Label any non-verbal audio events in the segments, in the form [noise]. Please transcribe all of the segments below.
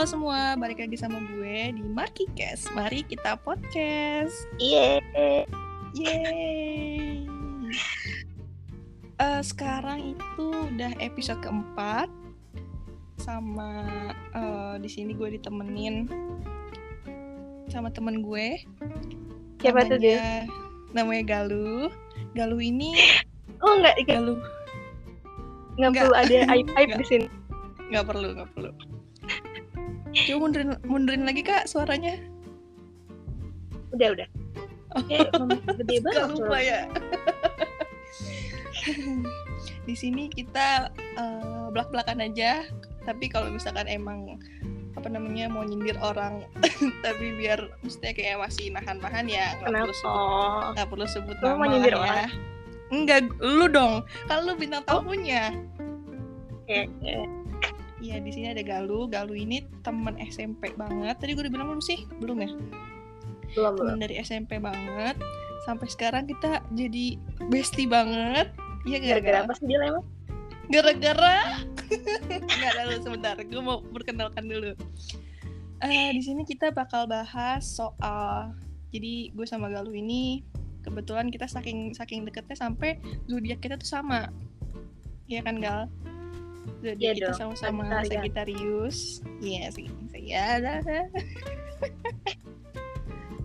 Halo semua, balik lagi sama gue di Cast. Mari kita podcast. Iya. Yeay. Eh, sekarang itu udah episode keempat sama eh, di sini gue ditemenin sama temen gue. Siapa tuh dia? Namanya- Galuh. Galuh ini Oh enggak, enggak, Galuh enggak Enggak. perlu ada aib aib Enggak. di sini. nggak perlu nggak perlu. Coba mundurin mundurin lagi kak suaranya. Udah, udah. Eh, mama gede [laughs] banget. Lupa ya. [laughs] di sini kita eh, belak-belakan aja. Tapi kalau misalkan emang apa namanya mau nyindir orang, [laughs] tapi biar mestinya kayak masih nahan-nahan ya nggak perlu sebut nggak perlu sebut Lu nama mau nyindir ya. orang? Enggak, lu dong. Kalau lu bintang tamunya. Oke, oke. Iya, di sini ada Galuh. Galuh ini temen SMP banget. Tadi gue udah bilang belum sih? Belum ya? Belum, belum. temen dari SMP banget sampai sekarang kita jadi bestie banget Iya Gara-gara apa sih dia emang? gara-gara [laughs] nggak dulu sebentar gue mau perkenalkan dulu Eh di sini kita bakal bahas soal jadi gue sama Galuh ini kebetulan kita saking saking deketnya sampai zodiak kita tuh sama Iya kan Gal zodiak Iya kita sama-sama Sagittarius. Iya sih saya ada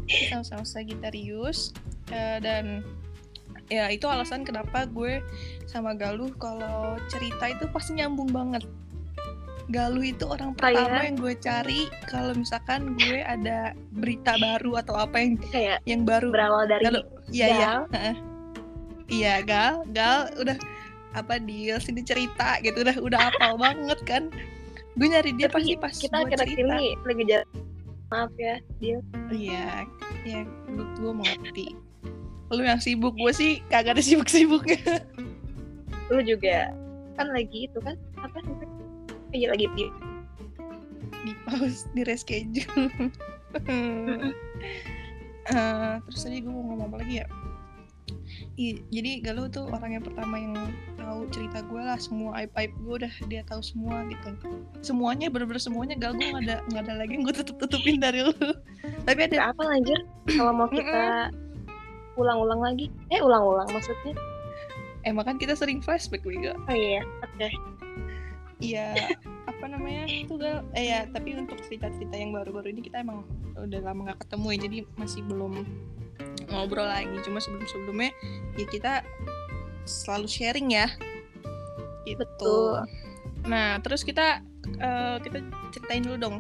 kita sama-sama Sagittarius Eh, dan ya itu alasan kenapa gue sama Galuh kalau cerita itu pasti nyambung banget. Galuh itu orang Kayak- pertama yang gue cari kalau misalkan gue ada berita baru atau apa yang Kayak yang baru. berawal dari Galuh, iya iya. Iya Gal, Gal udah apa deal sini cerita gitu udah udah apal [laughs] banget kan. Gue nyari dia Tapi pasti pas kita cerita. ini lagi jalan. Maaf ya, dia. Iya, ya gue, gue mengerti. Lu yang sibuk, gue sih kagak ada sibuk-sibuknya. [laughs] Lu juga kan lagi itu kan? Apa namanya? Iya lagi di di pause di reschedule [laughs] Eh, terus tadi gue mau ngomong apa lagi ya Ih, jadi Galuh tuh orang yang pertama yang tahu cerita gue lah semua aib aib gue udah dia tahu semua gitu semuanya bener-bener semuanya Gal gue nggak ada nggak ada lagi yang gue tutup tutupin dari lu tapi ada apa lanjut? Kalau mau kita ulang-ulang lagi? Eh, ulang-ulang maksudnya? emang kan kita sering flashback juga Oh iya, oke. Iya, apa namanya itu gal? Eh ya, tapi untuk cerita-cerita yang baru-baru ini kita emang udah lama nggak ketemu ya, jadi masih belum ngobrol lagi. Cuma sebelum-sebelumnya ya kita selalu sharing ya. Gitu. Betul. Nah, terus kita eh, kita ceritain dulu dong.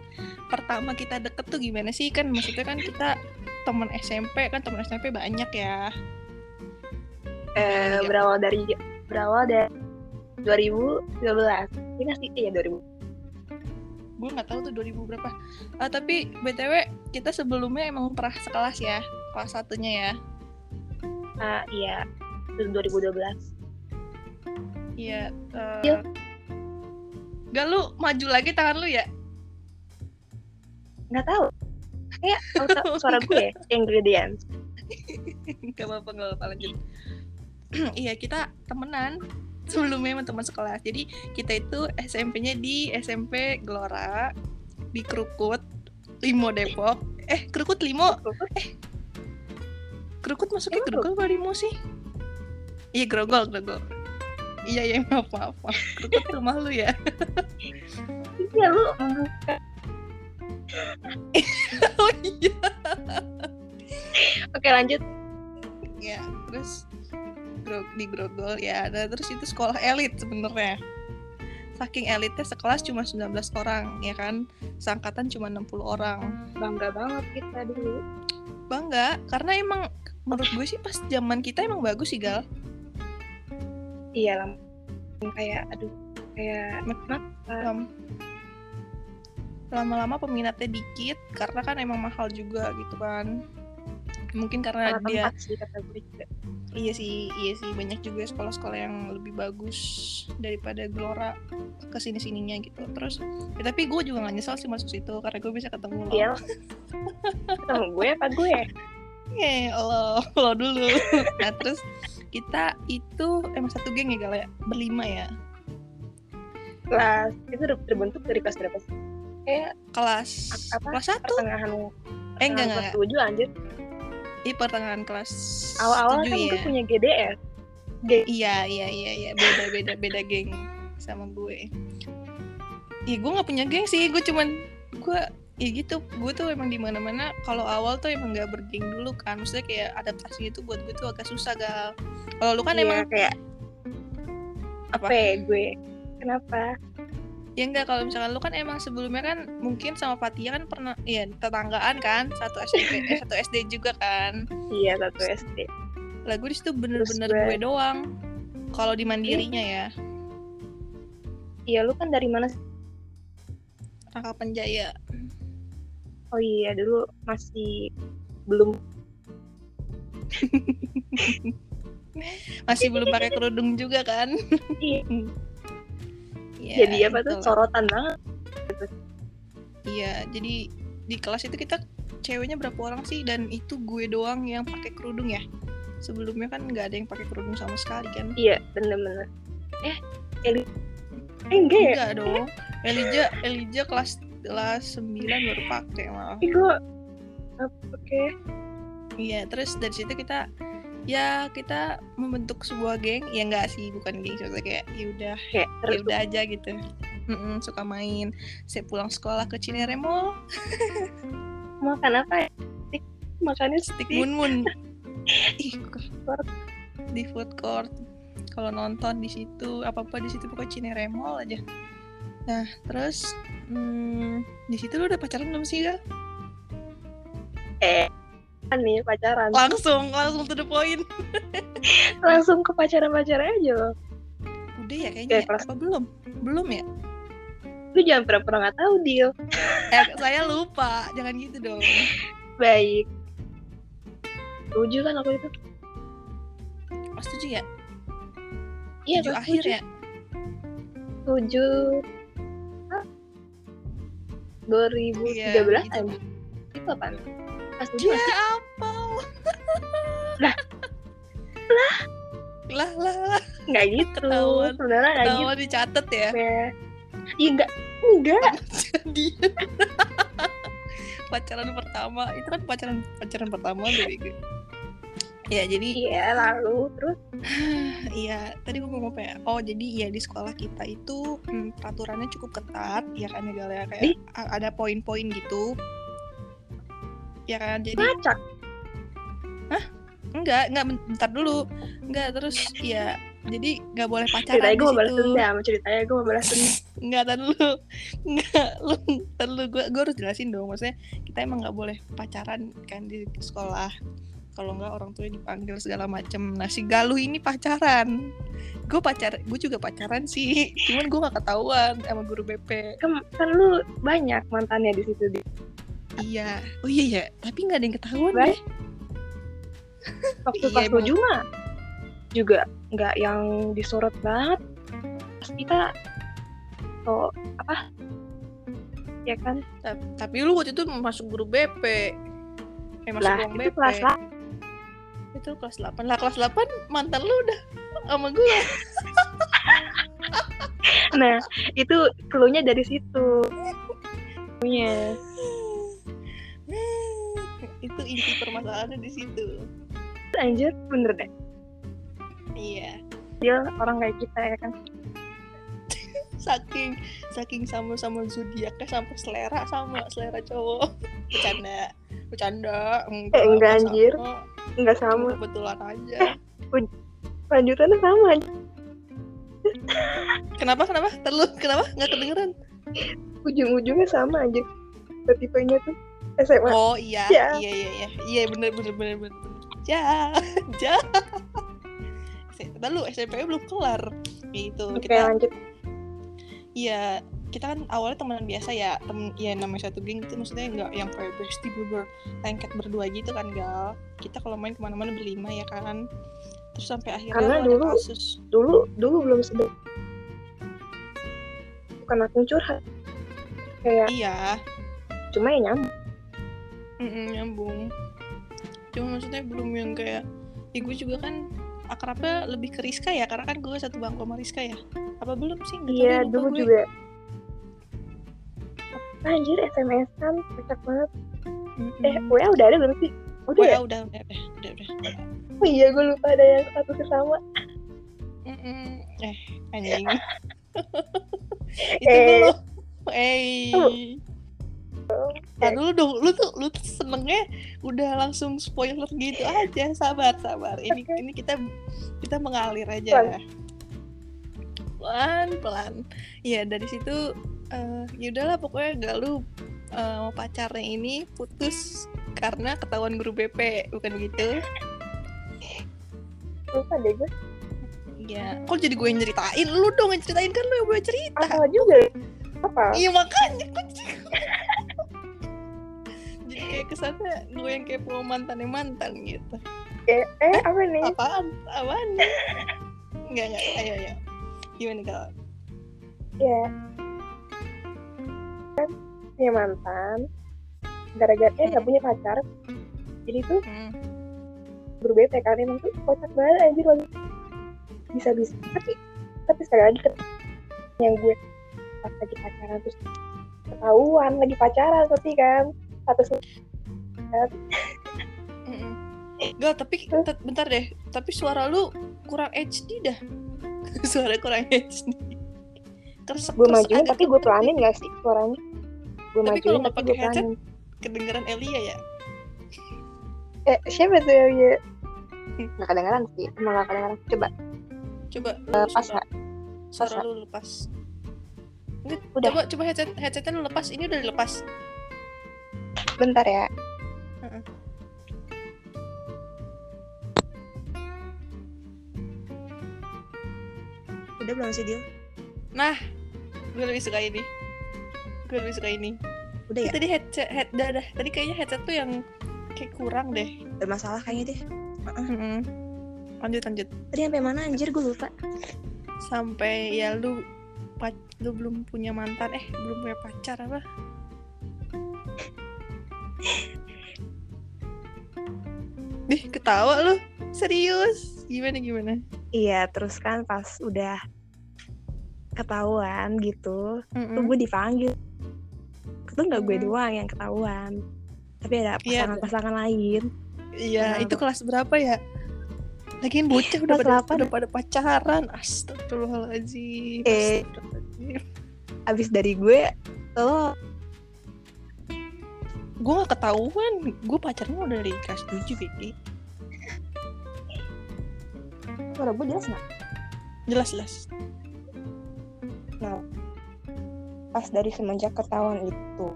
Pertama kita deket tuh gimana sih? Kan maksudnya kan kita teman SMP kan teman SMP banyak ya. Eh, Iya. berawal dari berawal dari 2012. Ini sih iya 2000. gue nggak tahu tuh 2000 berapa Ah, tapi btw kita sebelumnya emang pernah sekelas ya kelas satunya ya Ah, iya. Itu 2012. iya eh, Yuk. gak lu maju lagi tangan lu ya Nggak tahu. Kayak auto- [laughs] suara gue ingredients. gak apa-apa gak apa-apa lanjut [clears throat] iya kita temenan sebelumnya emang teman sekelas jadi kita itu SMP-nya di SMP Gelora di Krukut Limo Depok eh Krukut Limo Krukut masuknya Emang Grogol apa Limo sih? Iya Grogol, Grogol. Iya ya [laughs] maaf maaf. maaf. Krukut rumah lu ya? Iya lu membuka. [laughs] oh iya. Oke lanjut. Ya terus di Grogol ya. Nah, terus itu sekolah elit sebenarnya. Saking elitnya sekelas cuma 19 orang ya kan. Sangkatan cuma 60 orang. Bangga banget kita dulu. Bangga karena emang menurut gue sih pas zaman kita emang bagus sih Gal. Iya lah. Kayak aduh kayak Lam- lam- lama-lama peminatnya dikit karena kan emang mahal juga gitu kan mungkin karena salah dia sih kata gue juga. iya sih iya sih banyak juga sekolah-sekolah yang lebih bagus daripada Gelora ke sini sininya gitu terus ya, tapi gue juga gak nyesel sih masuk situ karena gue bisa ketemu lo Iya. Ketemu gue apa gue? [laughs] Eh, lo lo dulu. [laughs] Nah terus kita itu emang satu geng ya Gal ya? Berlima ya? Kelas itu terbentuk dari kelas berapa sih? kayak kelas apa? kelas satu? Pertengahan eh enggak enggak kelas tujuh anjir Ih, pertengahan kelas awal-awal kan ya? gue punya GDS iya iya iya iya. Beda beda beda geng sama gue. Iya gue nggak punya geng sih. Gue cuman gue ya gitu gue tuh emang di mana mana kalau awal tuh emang nggak bergeng dulu kan maksudnya kayak adaptasinya tuh buat gue tuh agak susah gal. Kalau lu kan Iya, emang kayak apa? Apa ya gue? Kenapa? Ya enggak kalau misalkan lu kan emang sebelumnya kan mungkin sama Fatia kan pernah ya tetanggaan kan satu SMP eh, [laughs] satu SD juga kan. Iya satu SD lah gue di situ bener-bener gue- gue doang kalau di mandirinya ya. Iya lu kan dari mana sih? Rangka Oh iya dulu masih belum masih belum pakai kerudung juga kan Iya. Iya, jadi apa tuh sorotan banget Iya, jadi di kelas itu kita ceweknya berapa orang sih dan itu gue doang yang pakai kerudung ya. Sebelumnya kan nggak ada yang pakai kerudung sama sekali kan. iya bener-bener eh Eli eh enggak ya Enggak dong. Elija Elija kelas kelas 9 baru pakai malah. Gue oke. Iya, terus dari situ kita ya kita membentuk sebuah geng. Ya enggak sih bukan geng maksudnya kayak ya udah ya udah aja gitu. Mm-mm, suka main. Saya pulang sekolah ke Cinere Mall. [laughs] Makan apa? Ya makannya stick stick. Mun mun [laughs] ih kok- di food court. Kalau nonton di situ apa apa di situ pokoknya Cinere Mall aja nah terus hmm, di situ lu udah pacaran belum sih Gal? eh kan nih pacaran. Langsung langsung to the point. [laughs] Langsung ke pacaran pacaran aja loh. Udah ya kayaknya Kayak ya? apa belum? Belum ya? Lu jangan pernah-pernah nggak tahu deal eh, saya lupa. Jangan gitu dong. [laughs] Baik. Tujuh kan aku itu? Kelas tujuh ya? Iya kelas akhir ya? Tujuh Hah? 2013 Iya, aja gitu. itu apa kelas tujuh ya apa [laughs] Lah. lah lah lah lah. Nggak gitu. Ketahuan. sebenarnya nggak gitu. dicatat ya? Ya iya nggak. Enggak [laughs] jadi. [laughs] Pacaran pertama. Itu kan pacaran pacaran pertama Bego. Ya jadi iya lalu terus [sighs] iya tadi gue mau apa ya oh jadi ya di sekolah kita itu hmm, peraturannya cukup ketat ya kan ya ya kayak Ih. ada poin-poin gitu ya kan jadi ngacak enggak enggak bentar dulu enggak terus ya jadi nggak boleh pacaran ceritanya gue mau balas dendam ceritanya gue mau balas [laughs] dendam Enggak, tar dulu. [laughs] Enggak, lu tar dulu gue gue harus jelasin dong. Maksudnya kita emang nggak boleh pacaran kan di sekolah. Kalau enggak orang tuanya dipanggil segala macem. Nah si Galuh ini pacaran. Gue pacar, gue juga pacaran sih. Cuman gue nggak ketahuan sama guru BP. kan, kan lu banyak mantannya di situ di Iya. Oh iya ya. Tapi nggak ada yang ketahuan Baik. deh. waktu Iya, pas tujuh mah juga nggak yang disorot banget pas kita oh apa ya kan Ta- Tapi lu waktu itu masuk guru BP. Eh masuk lah itu BP. kelas lah Itu kelas 8. Lah kelas 8 mantan lu udah sama gue. [laughs] nah itu cluenya dari situ punya itu inti permasalahannya di situ. anjir bener deh Iya. dia orang kayak kita ya kan Saking saking sama-sama zodiaknya sampai selera sama selera cowok. Bercanda. Bercanda. Enggak, Eh, enggak, sama. Nggak sama Kebetulan aja. [laughs] lanjutannya sama aja Kenapa? Kenapa? Terlalu kenapa? Nggak kedengeran. ujung-ujungnya sama aja tipenya tuh SMA Oh iya. Ya. Iya iya iya. Iya bener bener bener bener. Ja. Ja. Lu SMP belum kelar. Gitu. oke Kita lanjut Iya, kita kan awalnya temenan biasa ya, temen ya namanya satu geng itu maksudnya nggak yang kayak bestie bener lengket berdua gitu kan gal. Kita kalau main ke mana-mana berlima ya kan. Terus sampai akhirnya Karena dulu- kasus. dulu dulu belum sedang bukan aku curhat kayak Iya, cuma ya nyambung mm-mm, nyambung. Cuma maksudnya belum yang kayak, ya gue juga kan akrabnya lebih ke Rizka ya, karena kan gue satu bangku sama Rizka ya. Apa belum sih? Iya dulu gue. juga anjir SMS kan kocak banget Mm-mm. eh WA udah ada belum sih udah WA ya udah udah udah udah udah oh iya gue lupa ada yang satu sesama Mm-mm. eh [laughs] anjing itu Eh. dulu eh Oh. Nah, dulu dong, lu tuh lu tuh senengnya udah langsung spoiler gitu aja, sabar sabar. Ini ini kita kita mengalir aja. Pelan. Pelan pelan. Ya dari situ eh ya udahlah pokoknya gak lu eh, mau pacarnya ini putus karena ketahuan guru BP bukan gitu? lupa deh gue Ya, kok jadi gue yang ceritain? Lu dong yang ceritain kan lu yang gue cerita. apa juga apa Iya makanya gue [laughs] Jadi kayak kesannya gue yang kepo mantan yang mantan gitu eh, eh apa nih Apaan? Apaan? Enggak, enggak, ayo, ayo Gimana kalau? ya kan punya mantan. Gara-gara dia nggak punya pacar jadi tuh Hmm. berbeda kan emang tuh kocak banget anjir lagi bisa bisa tapi tapi sekali lagi yang gue pas lagi pacaran terus ketahuan lagi pacaran tapi kan satu Mm-mm. Gal, tapi bentar deh Tapi suara lu kurang HD dah. [laughs] Suara kurang HD Keresek, gue majuin agak tapi gue pelanin gak sih suaranya? Gue Tapi majuin tapi gue headset? pelanin Kedengeran Elia ya? eh siapa tuh ya ya nggak kedengeran sih emang nggak kedengeran. Coba. Coba lu lepas nggak? Suara lu lepas. Nggak, Udah. Coba, coba headset, headsetnya lu lepas. Ini udah dilepas. Bentar ya. Heeh. Udah belum sih dia? Nah, gue lebih suka ini. Gue lebih suka ini. Udah ya? Tadi headset, head, dah, dah. Tadi kayaknya headset tuh yang kayak kurang deh. Bermasalah kayaknya deh. Mm-mm. Lanjut, lanjut. Tadi sampai mana anjir gue lupa. Sampai ya lu pac lu belum punya mantan, eh belum punya pacar apa? Dih, ketawa lu. Serius? Gimana gimana? Iya, terus kan pas udah ketahuan gitu, tuh Mm-mm. gue dipanggil. Itu nggak gue doang yang ketahuan. Tapi ada Iya. pasangan-pasangan lain. Iya, Kenapa? itu kelas berapa ya? Lagian bocah udah pada, udah pada pacaran. Astagfirullahaladzim. Eh. Astagfirullahaladzim. Abis dari gue, lo Gue gak ketahuan. Gue pacarnya udah dari kelas 7, Bibi. suara gue jelas nggak? Jelas, jelas. Pas dari semenjak ketahuan itu,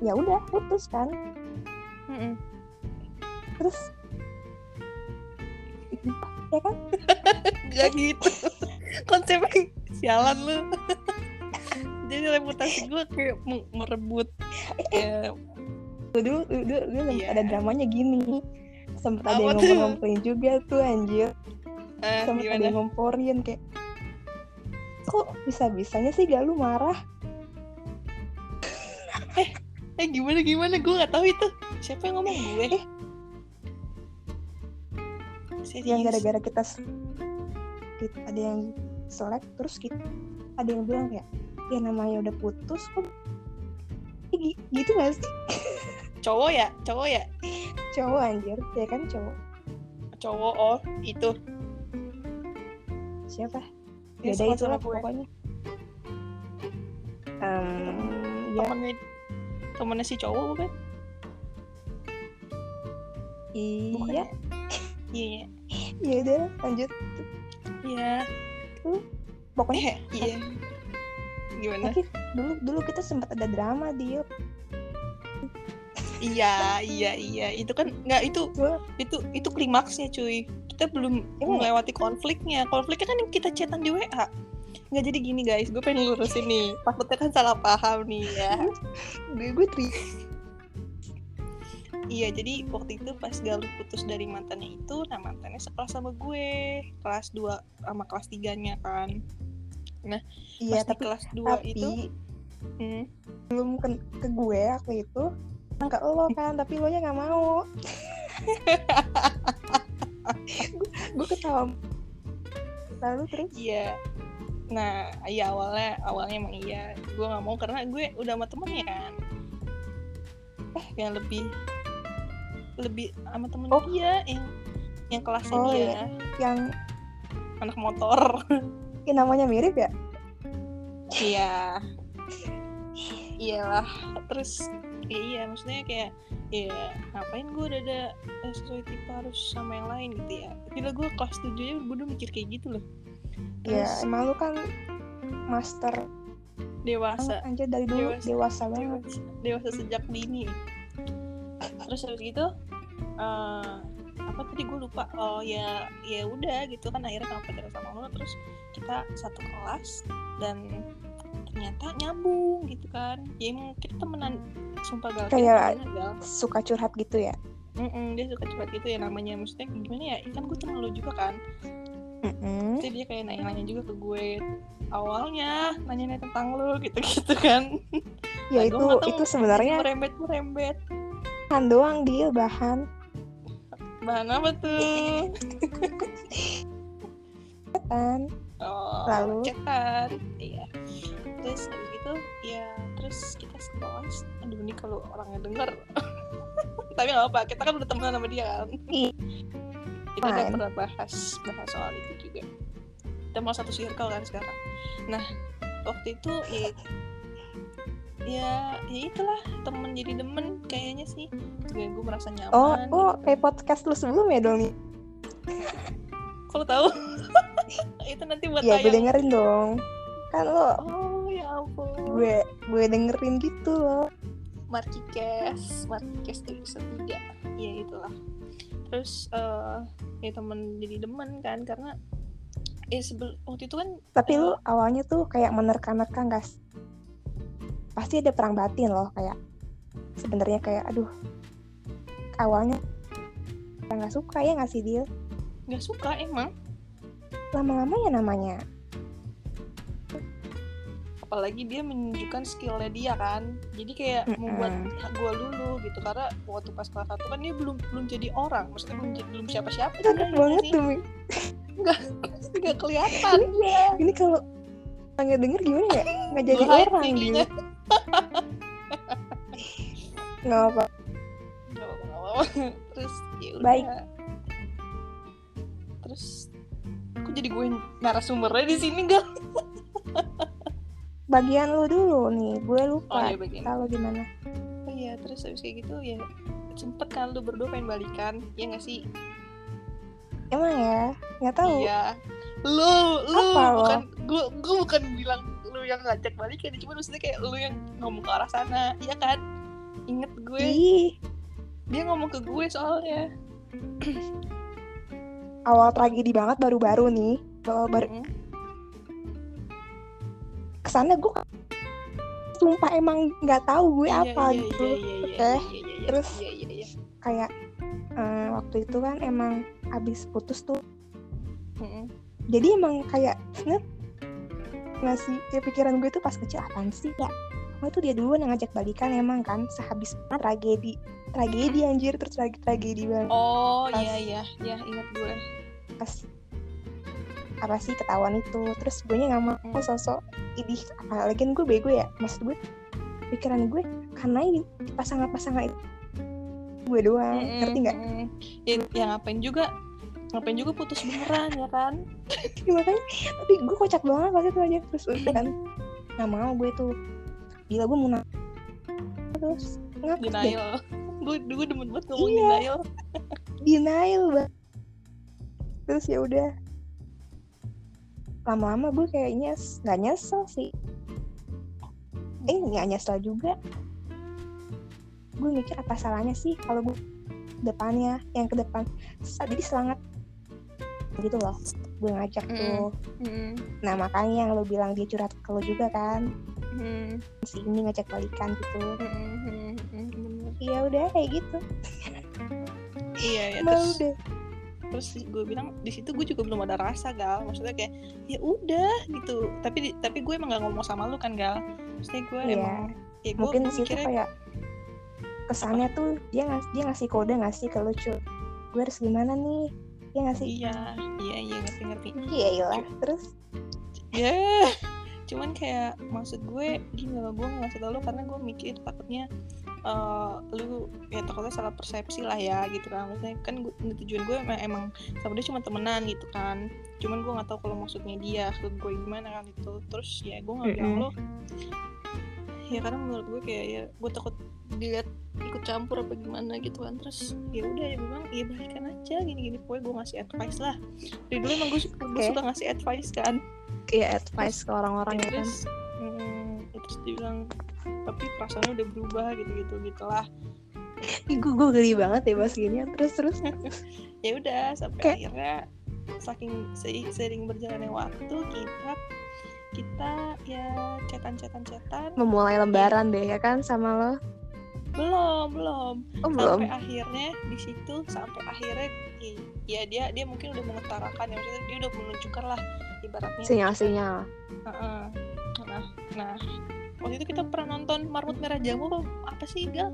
ya udah putus kan. Mm-mm. Terus ya kan? [laughs] Gak gitu. Konsepnya sialan lu. [laughs] Jadi reputasi gue kayak me- merebut. Ya, Dulu, dulu, dulu, dulu Iya. ada dramanya gini. Sempet ada yang tuh? ngompor-ngomporin juga tuh anjir. eh, Sempet ada yang ngomporin kayak kok bisa-bisanya sih gak lu marah? Eh gimana gimana? Gue gak tahu itu. Siapa yang ngomong gue? Serius? yang gara-gara kita, kita ada yang selek terus kita ada yang bilang kayak ya namanya udah putus kok Ya, gi- gitu gak sih [laughs] Cowok ya? Cowok ya? cowok anjir ya kan cowok Cowok, oh itu. siapa Ya, beda itu lah pokoknya Em, ya temennya temennya si cowok bukan? Iya ya? Iya, ya udah lanjut iya. pokoknya Eh, iya. Gimana? tapi dulu dulu kita sempat ada drama dia Iya, iya, iya. Itu kan nggak itu itu itu klimaksnya cuy. Kita belum ya? melewati konfliknya. Konfliknya kan yang kita chatan di WA. Nggak jadi gini guys, gue pengen lurusin nih. Takutnya kan salah paham nih ya. [laughs] gue gue tri Iya, jadi waktu itu pas Galuh putus dari mantannya itu, nah mantannya sekelas sama gue. Kelas 2 sama kelas 3-nya kan. iya Pas di tapi kelas 2 tapi itu hmm, belum ke, ke gue waktu itu ke lo kan tapi lo nya nggak mau [laughs] gue, ketawa lalu terus Iya. Nah, iya awalnya awalnya emang iya. Gue nggak mau karena gue udah sama temennya kan. yang lebih lebih sama temen Oh. dia yang yang kelasnya Oh, dia iya. yang anak motor yang namanya mirip ya iya [laughs] iyalah terus ya iya maksudnya kayak ya ngapain gue udah ada eh, sesuai tipe harus sama yang lain gitu ya. Gila gue kelas 7 aja gue udah mikir kayak gitu loh. Ya terus emang lu kan master dewasa. Anjir dari dulu Dewasa. dewasa banget. Dewasa, dewasa sejak dini. Terus habis gitu eh, apa tadi gue lupa? Oh ya ya udah gitu kan akhirnya sama pacaran sama lo terus kita satu kelas dan ternyata nyambung gitu kan. Ya emang kita temenan. Sumpah gal Kayak- gal. suka curhat gitu ya? Mm-mm, dia suka curhat gitu ya namanya. Maksudnya gimana ya? Kan gue temen lo juga kan. Mm-mm. jadi dia kayak nanya-nanya juga ke gue. Awalnya nanya-nanya tentang lo gitu-gitu kan. Ya Nah, itu itu sebenarnya merembet merembet bahan doang dia bahan. Bahan apa tuh? [laughs] Kan oh Lalu? cetan. Iya terus habis itu ya terus kita sekelas aduh ini kalau orangnya denger. [laughs] Tapi nggak apa kita kan udah temenan sama dia kan. Kita udah pernah bahas bahas soal itu juga. Kita mau satu circle kan sekarang. Nah waktu itu ya ya ya itulah temen jadi demen kayaknya sih. Juga gue merasa nyaman. Oh gitu oh kan. kayak podcast lu sebelumnya dong nih kalau tahu? [laughs] Itu nanti buat ya gue dengerin dong. Kan lo oh ya ampun. Gue gue dengerin gitu loh. Markikes Markikes episode 3 ya itulah. Terus eh ya temen jadi demen kan karena eh sebel waktu itu kan tapi lu awalnya tuh kayak menerka-nerka nggak sih? pasti ada perang batin loh kayak sebenarnya kayak aduh awalnya nggak suka ya nggak sih dia nggak suka emang. Lama-lama ya namanya apalagi dia menunjukkan skillnya dia kan. Jadi kayak Mm-mm. membuat gue lulu gitu karena waktu pas kelas satu kan dia belum belum jadi orang. Maksudnya belum jadi belum siapa siapa cakep banget demi. Nggak kelihatan. Ini kalau nggak denger gimana ya? Nggak jadi hide orang dia nggak apa Nggak nggak terus ya udah. Baik. terus aku jadi gue narasumbernya di sini gak bagian lu dulu nih gue oh lupa iya bagian. kalau gimana. Oh iya terus habis kayak gitu ya sempet kan lu berdua pengen balikan ya nggak sih? Emang ya? Nggak tahu. Iya. Lu lu Apa lo? bukan gue gue bukan bilang lu yang ngajak balikan cuma maksudnya kayak lu yang ngomong ke arah sana iya kan? Inget gue. Ih. Dia ngomong ke gue soalnya. Awal tragedi banget baru-baru nih. Baru baru Mm-mm. Ke sana gue sumpah emang nggak tahu gue apa gitu Oke, terus? kayak waktu itu kan emang abis putus tuh Mm-mm. jadi emang kayak sebenernya nggak sih kayak pikiran gue tuh pas kecil apaan sih ya oh itu dia duluan yang ngajak balikan emang kan sehabis tragedi tragedi anjir terus lagi tragedi banget Oh iya iya iya ingat gue. pas apa sih ketahuan itu terus gue nya nggak mau Mm. sosok idih apalagi kan gue bego ya maksud gue pikiran gue karena ini pasangan-pasangan itu gue doang Mm-mm, ngerti nggak mm-mm. Ya, ya ngapain juga ngapain juga putus beneran ya kan? Ya, makanya tapi gue kocak banget pas itu aja terus udah kan nggak mau gue tuh gila gue mau na- terus deh Denial. gue gue demen banget ngomong Iya. denial. denial banget terus ya udah lama-lama gue kayaknya nggak nyesel sih. Eh nggak nyesel juga. Gue mikir apa salahnya sih kalau gue depannya yang ke depan. Jadi selangat gitu loh gue ngajak Mm. tuh. Mm, nah makanya yang lo bilang dia curhat ke lo juga kan. Mm, si ini ngajak balikan gitu. Mm, mm, iya udah kayak gitu. Iya ya mau terus? deh terus gue bilang di situ gue juga belum ada rasa gal. Maksudnya kayak ya udah gitu. Tapi di- tapi gue emang gak ngomong sama lu kan gal. Maksudnya gue Iya. emang ya gue, mungkin situ mikirnya kayak kesannya tuh dia ngas dia ngasih kode ngasih ke lucu gue harus gimana nih dia ngasih iya iya iya ngerti ngerti. iya iyalah terus ya cuman kayak maksud gue gini loh gue ngasih tau lo karena gue mikir takutnya eh, lu ya takutnya salah persepsi lah ya gitu kan. Maksudnya kan gua, tujuan gue emang, emang sama dia cuma temenan gitu kan. Cuman gue nggak tahu kalau maksudnya dia maksud gue gimana kan itu terus ya gue nggak bilang lo ya karena menurut gue kayak ya gue takut dilihat ikut campur apa gimana gitu kan. Terus ya udah ya bilang ya balikan aja gini gini pokoknya gue ngasih advice lah. Dari dulu emang gue suka, gue Oke. suka ngasih advice kan. Kayak advice ke orang-orang ya kan. terus hmm, ya terus dia bilang tapi perasaannya udah berubah gitu gitu gitulah [laughs] gue gue geli banget ya bahas gini. Terus terus. [laughs] Ya udah sampai Kayak- akhirnya saking se- sering berjalannya waktu kita kita ya cetan cetan cetan memulai lembaran deh ya kan sama lo? Belum belum. Oh belum? Sampai akhirnya di situ sampai akhirnya ya dia dia mungkin udah mengutarakan ya maksudnya dia udah menunjukkan lah ibaratnya. Sinyal-sinyal. Heeh. nah nah waktu itu kita pernah nonton marmut merah jamu apa, apa sih gal?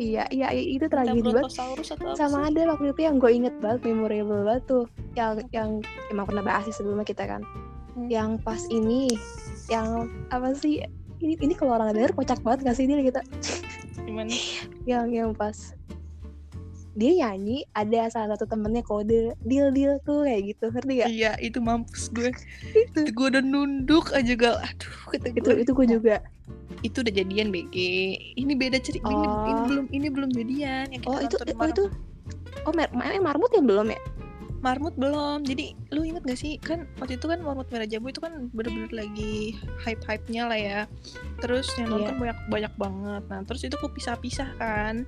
Iya iya itu tragedi banget. Sama sih? ada waktu itu yang gue inget banget memorable banget tuh yang yang emang pernah bahas sih sebelumnya kita kan. Hmm. yang pas ini yang apa sih ini ini kalau orang denger kocak banget gak sih dia kita? Gimana? [laughs] Yang yang pas dia nyanyi ada salah satu temennya kode deal deal tuh kayak gitu ngerti gak iya itu mampus gue. Itu [laughs] itu. Gue udah nunduk aja gal. Aduh kata itu gue. itu gue juga itu udah jadian BG ini beda cerita ini, Oh. ini belum ini belum jadian yang kita oh itu oh itu oh mer mar- marmut yang belum ya? Marmut belum. Jadi lu inget gak sih? Kan waktu itu kan Marmut Merah Jambu itu kan bener-bener lagi hype-hype nya lah ya. Terus yang nonton banyak banyak banget. Nah terus itu kok pisah-pisah kan.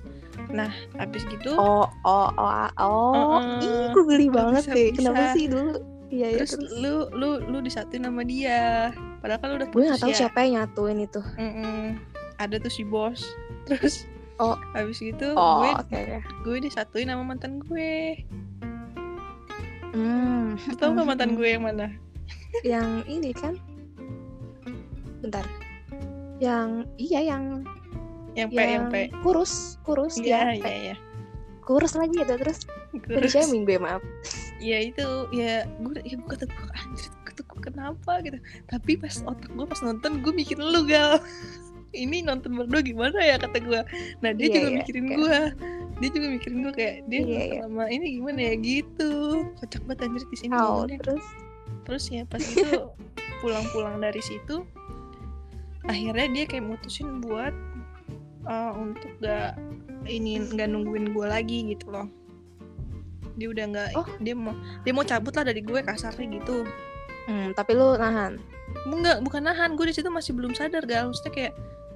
Nah habis gitu oh oh oh oh. Heeh. ih gue geli banget deh. Kenapa sih dulu iya iya terus terus? lu lu lu disatuin sama dia. Padahal kan lu udah gue putus nggak tahu ya? siapa yang nyatuin itu. Mm-mm. ada tuh si bos. [laughs] Terus Oh. habis gitu oh gue oke gue disatuin sama mantan gue. Hmm. Lu tau gak mantan gue yang mana? [laughs] Yang ini kan? Bentar. Yang iya yang yang P yang yang P kurus kurus iya dia iya iya kurus lagi gitu terus? Terus, shaming gue maaf. Ya itu ya gue ya gue kata gue anjir gue kenapa gitu. Tapi pas otak gue pas nonton gue mikirin lu gal. [laughs] Ini nonton berdua gimana ya kata gue nah dia Iya, juga iya, mikirin oke. gue dia juga mikirin gue kayak dia Iya, iya. sama ini gimana ya gitu. Kocak banget anjir di sini oh terus? Terus ya pas itu [laughs] pulang-pulang dari situ akhirnya dia kayak mutusin buat uh, untuk gak ini nggak nungguin gue lagi gitu loh. Dia udah nggak Oh. dia mau dia mau cabut lah dari gue kasarnya gitu. Hmm, tapi lu nahan? Enggak bukan nahan. Gue di situ masih belum sadar gal. Maksudnya kayak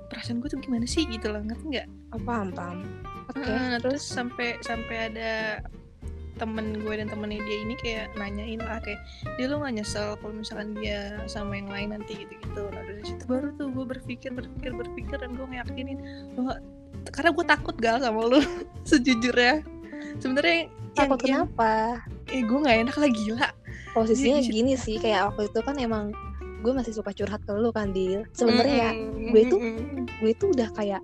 perasaan gue tuh gimana sih gitu loh ngerti nggak? Oh, paham paham. Oke Nah, terus? terus sampai sampai ada temen gue dan temennya dia ini kayak nanyain lah kayak dia lo nggak nyesel kalau misalkan dia sama yang lain nanti gitu gitu nah dari situ baru tuh gue berpikir berpikir berpikir dan gue ngeyakinin lo karena gue takut gal sama lo [laughs] sejujurnya. Sebenarnya takut yang, kenapa? Eh gue nggak enak lah gila posisinya Di- di- gini sih kayak waktu itu kan emang gue masih suka curhat ke lu kan Dil. Sebenarnya ya Mm-mm, gue tuh- gue tuh udah kayak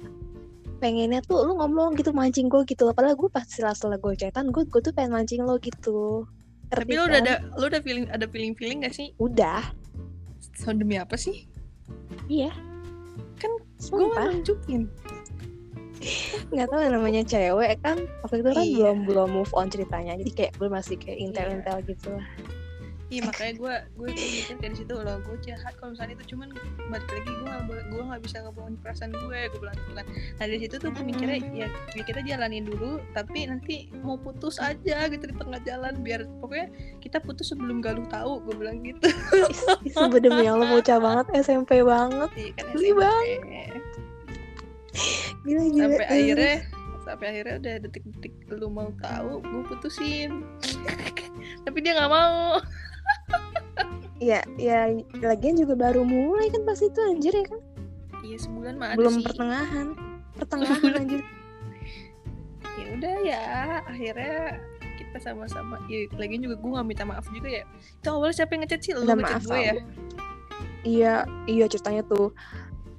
pengennya tuh lu ngomong gitu mancing gue gitu. Padahal gue pas setelah gue chatan gue gue tuh pengen mancing lo gitu. Tapi Ngerti lo udah kan? ada lo udah feeling ada feeling feeling gak sih? Udah. So, demi apa sih? Iya. Kan gue nunjukin nggak tahu namanya cewek kan waktu itu kan Iya. belum belum move on ceritanya jadi kayak gue masih kayak intel intel gitu lah. Iya makanya gue gue mikir kayak di situ loh gue jahat kalau misalnya itu cuman balik lagi gue nggak boleh- gue nggak bisa ngebohongin perasaan gue gue bilang gitu kan. Nah dari situ tuh gue mikirnya ya, ya kita jalanin dulu tapi nanti mau putus aja gitu di tengah jalan biar pokoknya kita putus sebelum galuh tahu gue bilang gitu. Demi Allah bocah banget SMP banget. Iya kan SMP. Gila gila. Sampai Eh, akhirnya sampai akhirnya udah detik-detik lu mau tahu gue putusin. Tapi dia nggak mau. Ya ya lagian juga baru mulai kan pas itu anjir ya kan? Iya sebulan mah belum sih. pertengahan. Pertengahan Sebulan. anjir. Ya udah ya akhirnya kita sama-sama ya lagian juga gue nggak minta maaf juga ya. Itu awalnya siapa yang ngechat sih? Lu ngechat gue ya? iya iya ceritanya tuh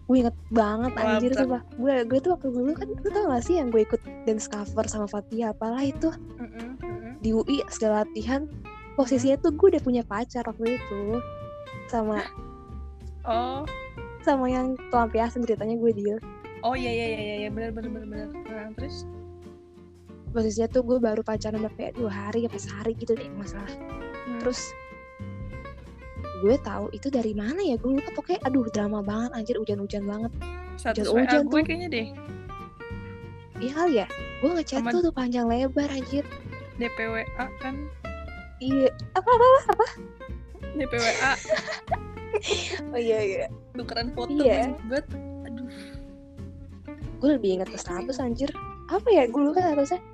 gue inget banget anjir tuh gue gue tuh waktu dulu kan lu tau gak sih yang gue ikut dance cover sama Fatia apalah itu. Mm-mm, mm-mm. di UI segala latihan posisinya tuh gue udah punya pacar waktu itu. Sama oh. sama yang pelampiasan ceritanya gue deal oh iya iya iya iya benar benar benar benar nah, terus? Posisinya tuh gue baru pacaran kayak dua hari apa sehari gitu deh masalah. Hmm. terus gue tahu itu dari mana ya gue lupa pokoknya aduh drama banget anjir hujan-hujan banget. Status hujan- gue kayaknya deh. Iya kali ya? Gue ngechat tuh tuh panjang lebar anjir. DPWA kan? Iya apa apa apa DPWA [laughs] oh iya iya. Tukeran foto Iya. banget. Aduh. Gue lebih ingat ke status anjir. Apa ya? Gue lupa statusnya.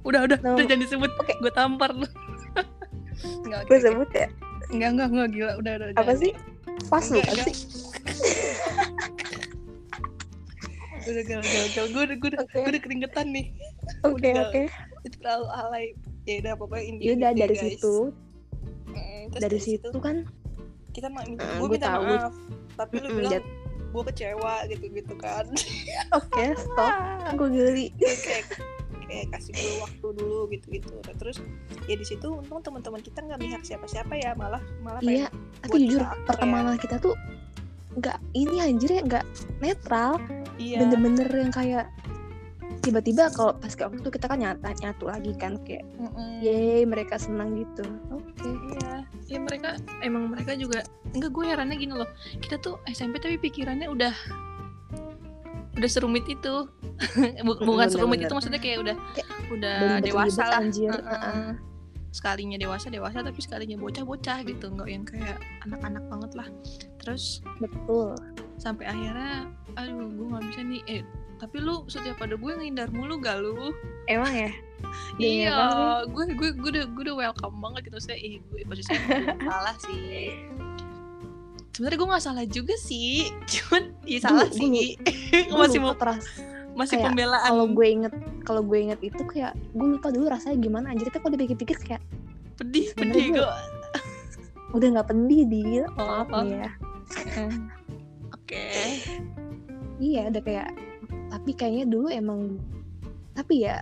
Udah udah. No. udah jangan disebut. Oke. gue tampar lu. [laughs] Enggak, gue sebut ya enggak enggak enggak gila udah udah apa jangan. sih pas lu kan enggak. sih udah gal gal gal gue udah gue udah Oke. gue udah keringetan nih oke Udah. oke itu terlalu alay ya udah pokoknya intinya yaudah gitu ya, dari guys. situ Mm, terus dari situ kan kita ma- minta, Eh, gue minta tahu. maaf tapi lu Mm-mm, bilang jat- gue kecewa gitu gitu kan oke stop [laughs] gue geli kayak kasih gue waktu dulu gitu gitu terus ya di situ untung teman-teman kita nggak mihak siapa-siapa ya malah malah iya tapi buat jujur ya. pertemanan kita tuh nggak ini anjir ya nggak netral iya bener-bener yang kayak tiba-tiba kalau pas kayak waktu itu kita kan nyata nyatu lagi kan kayak Mm-mm. yeay mereka senang gitu oke Iya, ya mereka emang mereka juga enggak gue herannya gini loh. Kita tuh SMP tapi pikirannya udah udah serumit itu. [laughs] Bu- Bukan Bener, serumit bener. itu maksudnya kayak udah Kayak udah dewasa lah. anjir. Heeh. Heeh. Sekalinya dewasa dewasa tapi sekalinya bocah-bocah gitu, enggak yang kayak anak-anak banget lah. Terus betul sampai akhirnya aduh gue nggak bisa nih eh tapi lu setiap ada gue ngindar mulu gak lu emang ya [laughs] iya gue gue gue udah gue udah welcome banget gitu saya ih gue posisinya gue salah sih sebenarnya gue nggak salah juga sih. [laughs] Cuman iya salah Gue- sih. [laughs] Gue masih mau teras masih kayak pembelaan. kalau gue inget kalau gue inget itu kayak gue lupa dulu rasanya gimana. Anjir tapi kalau dipikir-pikir kayak pedih pedih gue- [laughs] udah nggak pendih dia Oh, maaf oh. nih ya. Oke. Iya udah kayak tapi kayaknya dulu emang tapi ya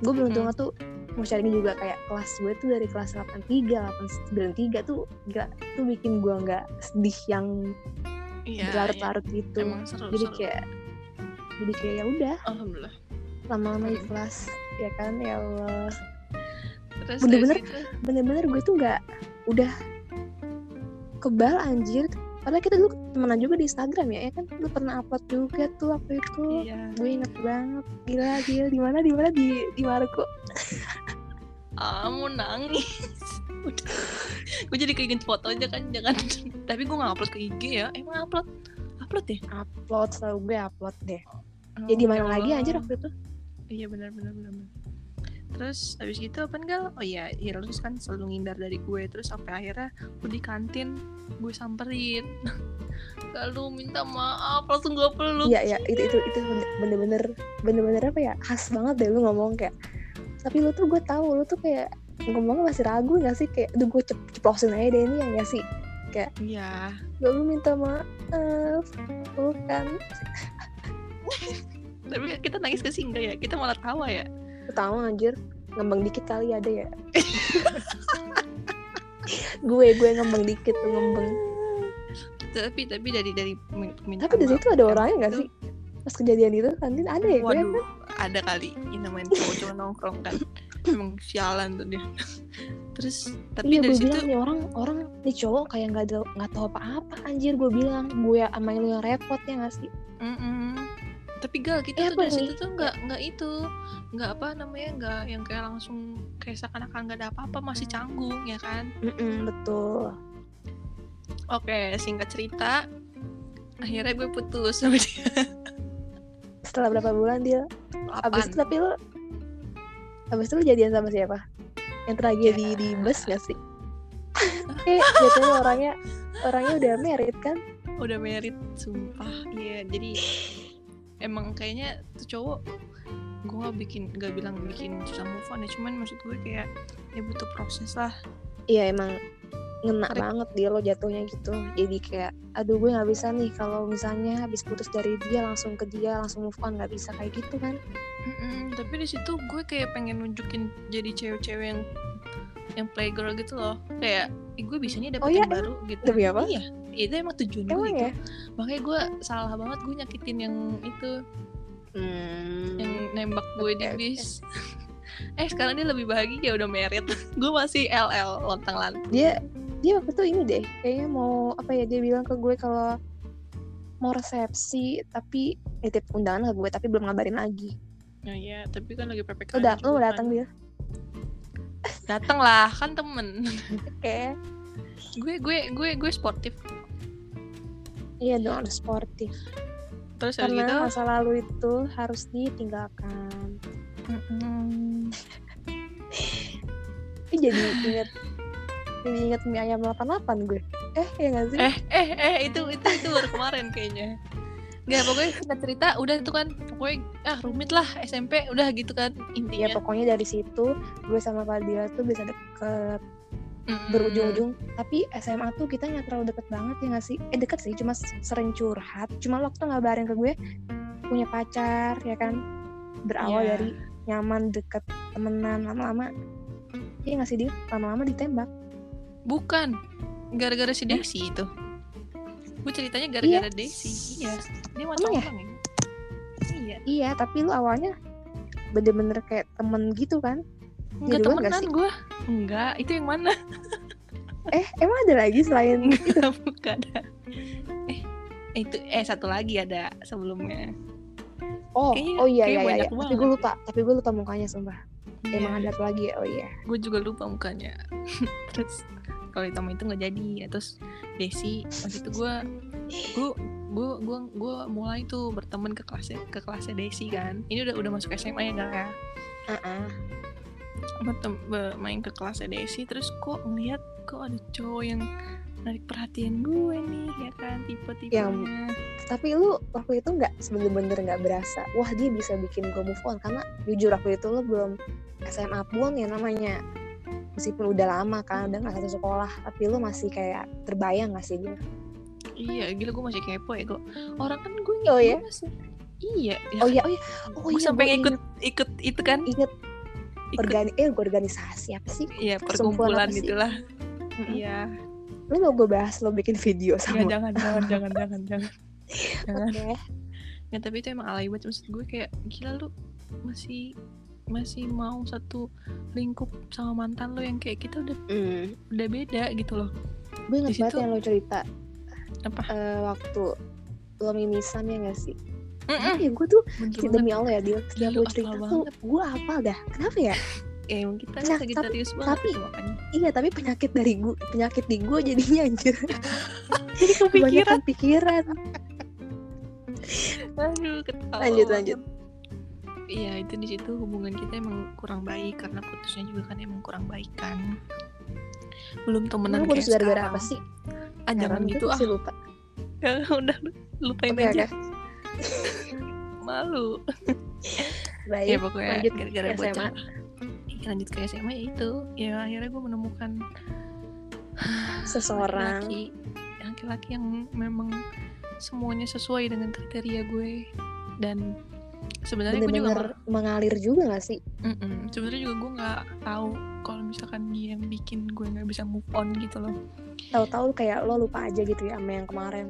gue beruntungnya tuh mau sharing juga kayak kelas gue tuh dari kelas 83, 893 tuh gila tuh bikin gue nggak sedih yang iya iya. berlarut-larut gitu. Emang seru jadi seru. kayak jadi kayak ya udah. Alhamdulillah. Lama-lama di kelas ya kan? Ya Allah. Terus Bener-bener situ, bener-bener gue tuh nggak udah kebal anjir padahal kita dulu temenan juga di Instagram ya ya kan? Lu pernah upload juga tuh waktu itu. Iya. Gue inget banget. Gila gila di mana di mana? Di di Maroko. Ah mau nangis. Udah. Gue jadi keinget fotonya kan jangan. Tapi gue nggak upload ke IG ya. Emang upload? Upload ya upload selalu gue upload deh. Jadi Oh, mana ya lagi Allah. anjir waktu itu? Iya benar benar benar benar. Terus habis gitu apa enggak? Oh iya iya terus kan selalu ngindar dari gue. Terus sampai akhirnya gue di kantin gue samperin. [laughs] Lalu minta maaf langsung gue peluk iya ya itu itu itu bener-bener bener-bener apa ya khas banget deh lu ngomong kayak tapi lu tuh gue tahu lu tuh kayak ngomongnya masih ragu gak sih? Kayak aduh gue cep- ceplosin aja deh ini yang gak sih? Iya. Lalu minta maaf bukan [laughs] tapi kita nangis ke sih enggak ya kita malah tawa ya Pertama anjir. Ngembang dikit kali ada ya? [laughs] Gue gue ngembang dikit ngembang. Tapi tapi dari dari permintaan tapi di maaf situ ada yang orangnya gak itu- sih? Pas kejadian itu kantin ada ya gue Waduh, ada kali. Yang namanya cowok-cowok nongkrong kan. Emang sialan tuh dia. Terus tapi iya dari gue situ bilang nih orang orang nih cowok kayak nggak ada nggak tahu apa-apa anjir gue bilang. Gue sama lu yang repot ya gak sih? Mm-mm. Tapi gal kita Eh, tuh dari situ tuh nggak nggak itu nggak apa namanya nggak yang kayak langsung kayak seakan-akan nggak ada apa-apa masih canggung ya kan. Mm-mm, betul. Oke singkat cerita akhirnya gue putus sama dia. setelah berapa bulan dia? Abis itu tapi lu abis itu lu jadian sama siapa? Yang tragedi Ya. di bus gak sih? Eh jatuhnya orangnya orangnya udah merit kan? Udah merit sumpah. Iya jadi emang kayaknya tuh cowok gue nggak bikin nggak bilang bikin susah move on ya. Cuman maksud gue kayak ya butuh proses lah. Iya emang ngena banget dia lo jatuhnya gitu. Jadi kayak aduh gue nggak bisa nih kalau misalnya habis putus dari dia langsung ke dia langsung move on. Nggak bisa kayak gitu kan? Mm-mm, tapi di situ gue kayak pengen nunjukin jadi cewek-cewek yang yang playgirl gitu loh. Kayak "Ih, gue bisa nih Oh dapetin iya, baru gitu. Demi apa? iya itu emang tujuan gue gitu ya? makanya gue salah banget gue nyakitin yang itu. Hmm. yang nembak gue di Oke, oke. bis. [laughs] Eh sekarang dia lebih bahagia udah merit. [laughs] Gue masih LL lontang lantung dia dia waktu itu ini deh kayaknya mau apa ya dia bilang ke gue kalau mau resepsi tapi nitip undangan ke gue tapi belum ngabarin lagi. Nah ya tapi kan lagi ppkm udah lu mau datang kan. dia datang lah kan temen. [laughs] Oke. Gue gue gue gue sportif iya dong harus sportif. Terus habis gitu karena masa lalu itu harus ditinggalkan. Mm-mm. Ih, jadi inget jadi inget mie ayam 88 gue. Eh ya gak sih? Eh eh eh itu itu itu baru kemarin kayaknya. Nggak, pokoknya kita cerita udah itu kan. Pokoknya ah rumit lah SMP udah gitu kan ya intinya pokoknya dari situ gue sama Fadila tuh bisa deket Berujung-ujung. Tapi SMA tuh kita nggak terlalu deket banget ya nggak sih? Eh deket sih cuma sering curhat. Cuma lo tuh ngabarin ke gue punya pacar ya kan? Berawal Iya. dari nyaman deket temenan lama-lama. Iya nggak sih dia lama-lama ditembak. Bukan. Gara-gara si Desi itu. Gue ceritanya gara-gara Desi. Iya. Dia mau ya? ya? Iya. Iya tapi lu awalnya bener-bener kayak temen gitu kan Enggak temenan gue Enggak, itu yang mana? eh emang ada lagi selain Enggak, [laughs] bukan Eh, itu eh satu lagi ada sebelumnya. Oh Kayaknya- oh iya iya iya. Tapi gue lupa tapi gue lupa mukanya sumpah. Emang ada satu lagi ya? Oh iya. Gue juga lupa mukanya. [laughs] Terus kalau itu itu nggak jadi. Ya terus Desi waktu itu gue gue gue gue gue mulai tuh berteman ke kelasnya ke kelasnya Desi kan. Ini udah udah masuk SMA ya gak ya? Bertem be- main ke kelasnya Desi terus kok ngeliat kok ada cowok yang narik perhatian gue nih ya kan tipe-tipenya. Tapi lu waktu itu nggak bener-bener nggak berasa wah dia bisa bikin gue move on. Karena jujur waktu itu lu belum SMA pun ya namanya. Meskipun udah lama kan udah nggak satu sekolah tapi lu masih kayak terbayang gak sih dia Iya, gila gue masih kepo ya kok. Orang kan gue Oh, gue ya? masih Iya, ya oh iya oh iya oh gue iya sampai ikut ikut itu kan, inget ikut organi eh organisasi apa sih iya perkumpulan itulah. Iya. lu mau gue bahas lo bikin video Ya, sama jangan jangan jangan jangan jangan. [laughs] Jangan. Oke. Ya, tapi itu emang alay banget maksud gue kayak gila lu masih masih mau satu lingkup sama mantan lo yang kayak kita udah Hmm. udah beda gitu loh. gue inget banget yang lo cerita Apa? eh, waktu lo mimisan ya gak sih Mm-mm. ya gue tuh banget. demi Allah ya dia setiap hafal cerita tuh gue apa dah kenapa ya Ya, emang kita Nah, Sagittarius banget tapi- tuh makanya. Iya tapi penyakit dari gue penyakit di gue jadinya anjir [laughs] Jadi kebanyakan pikiran. Aduh, ketawa. Lanjut, lanjut. Iya, itu di situ hubungan kita emang kurang baik karena putusnya juga kan emang kurang baik kan. Belum temenan Emang putus kayak gara-gara apa sih? Ah, jangan gitu gue ah. lupa. Ya, [laughs] udah lupain Oke, aja. [laughs] Malu. Baik. ya pokoknya lanjut gara-gara ke SMA. bocah. Lanjut ke SMA ya itu. Ya akhirnya gue menemukan [sighs] Seseorang. laki-laki yang memang semuanya sesuai dengan kriteria gue dan sebenarnya gue juga mengalir juga gak sih? Mm-mm. Sebenarnya juga gue nggak tahu kalau misalkan dia yang bikin gue nggak bisa move on gitu loh. Tahu-tahu kayak lo lupa aja gitu ya sama yang kemarin.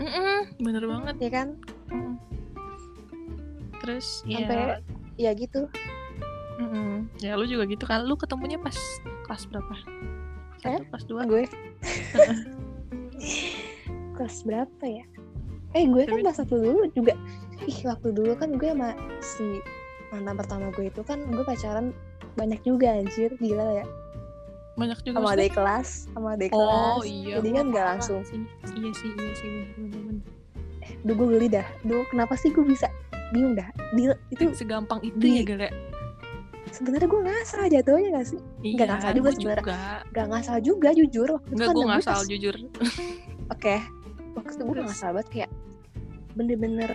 Mm-mm, bener banget. Ya kan? Mm. Terus Sampai ya, ya gitu. mm-mm. ya lu juga gitu kan? Lu ketemunya pas kelas berapa? Eh? Satu, kelas dua? Gue. [laughs] Kelas berapa ya? Eh gue kan pas waktu dulu juga Ih waktu dulu kan gue sama si mantan pertama gue itu kan gue pacaran banyak juga anjir gila ya Banyak juga. sama adik kelas sama adik Oh kelas iya. jadi kan nggak langsung sih. Iya sih, iya sih bener-bener. Duh gue geli dah. Duh kenapa sih gue bisa? Bingung dah. Deal itu Segampang itu di- ya Gale? sebenarnya gue ngasal jatuhnya gak sih? Iya, Nggak ngasal juga sebenarnya. Gak ngasal juga jujur. Waktu Enggak, kan gue gue ngasal pas- jujur. [laughs] Oke. Waktu itu gue ngasal banget kayak Bener-bener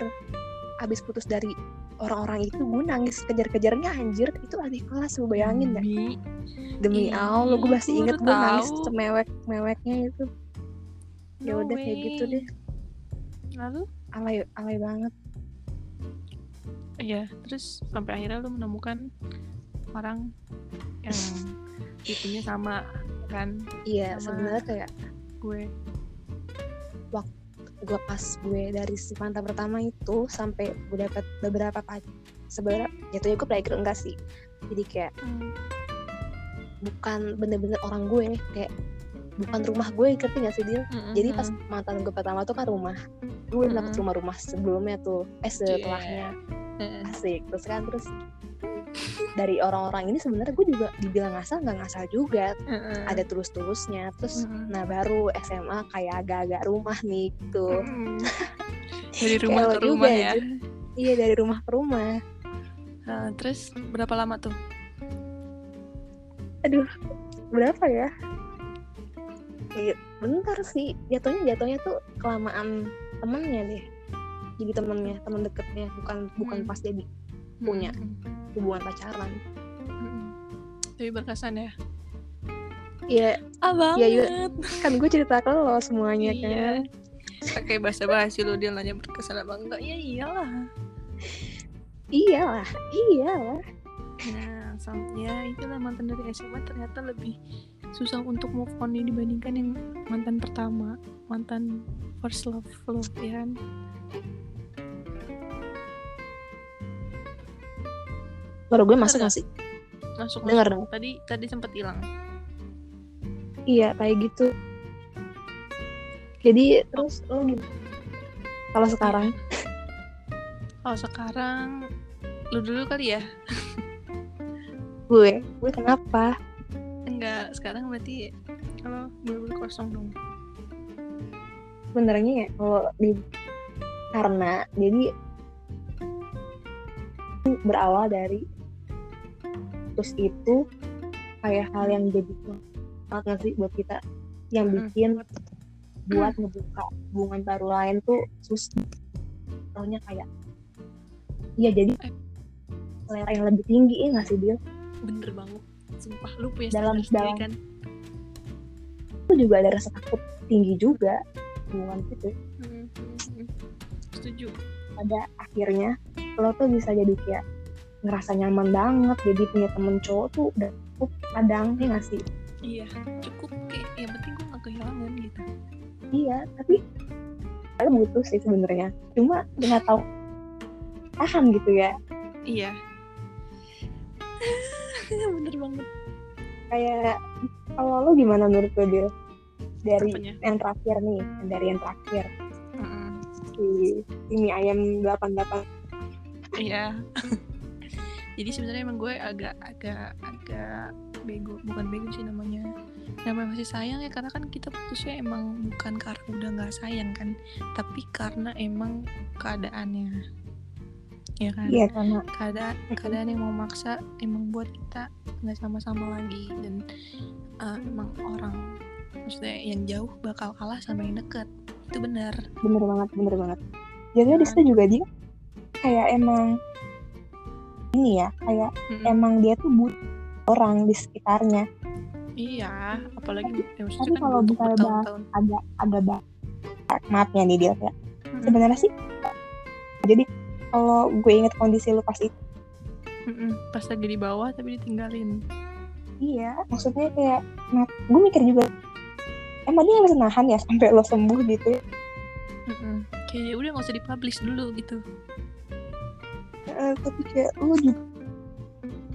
Abis putus dari orang-orang itu gue nangis kejar-kejarnya anjir. Itu adik kelas lu bayangin dah. Demi Allah gue masih inget gue nangis semewek meweknya itu. Ya No udah kayak gitu deh. Lalu alay alay banget Iya, terus sampai akhirnya lu menemukan orang yang tipenya sama kan iya sebenarnya kayak gue. waktu gue pas gue dari si mantan pertama itu sampai gue dapet beberapa pacar sebenarnya jatuhnya gue playgirl enggak sih jadi kayak Hmm. bukan bener-bener orang gue kayak bukan rumah gue ngerti gak sih dia Mm-mm. jadi pas mantan gue pertama tuh kan rumah gue belum dapet rumah-rumah sebelumnya tuh eh setelahnya Heeh. asik terus kan terus dari orang-orang ini sebenarnya gue juga dibilang ngasal nggak ngasal juga Heeh. ada tulus-tulusnya terus Mm-mm. nah baru SMA kayak agak-agak rumah nih gitu Mm. [laughs] dari rumah ke lo juga, rumah ya anjir. iya dari rumah ke rumah Nah, terus berapa lama tuh aduh berapa ya iya bentar sih jatuhnya jatuhnya tuh kelamaan temennya deh jadi temennya temen deketnya bukan bukan Hmm. pas jadi Punya. Mm-mm. hubungan pacaran Mm-mm. tapi berkesan ya Iya ah Iya, iya. kan gue cerita ke lo semuanya kan iya pakai bahasa basi lo dia nanya berkesan apa enggak ya iyalah iyalah iyalah nah sam ya itulah mantan dari SMA ternyata lebih susah untuk move on nih dibandingkan yang mantan pertama mantan first love love ya kan? Baru gue masuk Ada. gak sih? Masuk Dengar dong. tadi tadi sempat hilang. Iya kayak gitu. Jadi terus lo gimana kalau sekarang? Kalau sekarang lu dulu kali ya? Gue? Gue kenapa enggak sekarang berarti kalau bener-bener kosong dong sebenarnya ya kalau di karena jadi berawal dari terus itu kayak hal yang jadi banget nggak sih buat kita yang Mm-mm. bikin buat ngebuka hubungan baru lain tuh susah soalnya kayak iya jadi Eh. selera yang lebih tinggi ya nggak sih dia bener banget sumpah lu punya Dalam- dalam- kan? Itu juga ada rasa takut tinggi juga hubungan itu. Hmm, setuju. Pada akhirnya lo tuh bisa jadi kayak ngerasa nyaman banget jadi punya temen cowok tuh udah cukup kadang ya nggak sih? Iya cukup kayak yang penting gue gak kehilangan gitu. Iya tapi kalian butuh sih sebenarnya. Cuma nggak tahu tahan gitu ya? Iya [laughs] bener banget. Kayak kalau lo gimana menurut lo dia dari Apanya? yang terakhir nih dari yang terakhir. Mm-mm. si ini ayam 88 iya. [laughs] Jadi sebenarnya emang gue agak agak agak bego. Bukan bego sih namanya. Namanya masih sayang ya karena kan kita putusnya emang bukan karena udah nggak sayang kan tapi karena emang keadaannya ya kan? Iya karena keadaan keadaan yang mau maksa emang buat kita nggak sama-sama lagi. Dan uh, emang orang maksudnya yang jauh bakal kalah sama yang deket. Itu benar. Bener banget bener banget. Jadi di situ juga dia kayak emang ini ya kayak Mm-mm. emang dia tuh butuh orang di sekitarnya. Iya apalagi ya, maksudnya tapi kan kalau bertahun-tahun. ada ada ba- maafnya nih dia kayak Mm-mm. sebenarnya sih jadi kalau gue inget kondisi lu pas itu Mm-mm. pas lagi di bawah tapi ditinggalin. Iya maksudnya kayak nah, gue mikir juga emang dia bisa nahan ya sampai lo sembuh gitu ya? Mm-mm. kayak ya udah nggak usah dipublish dulu gitu. Eh, tapi kayak lu juga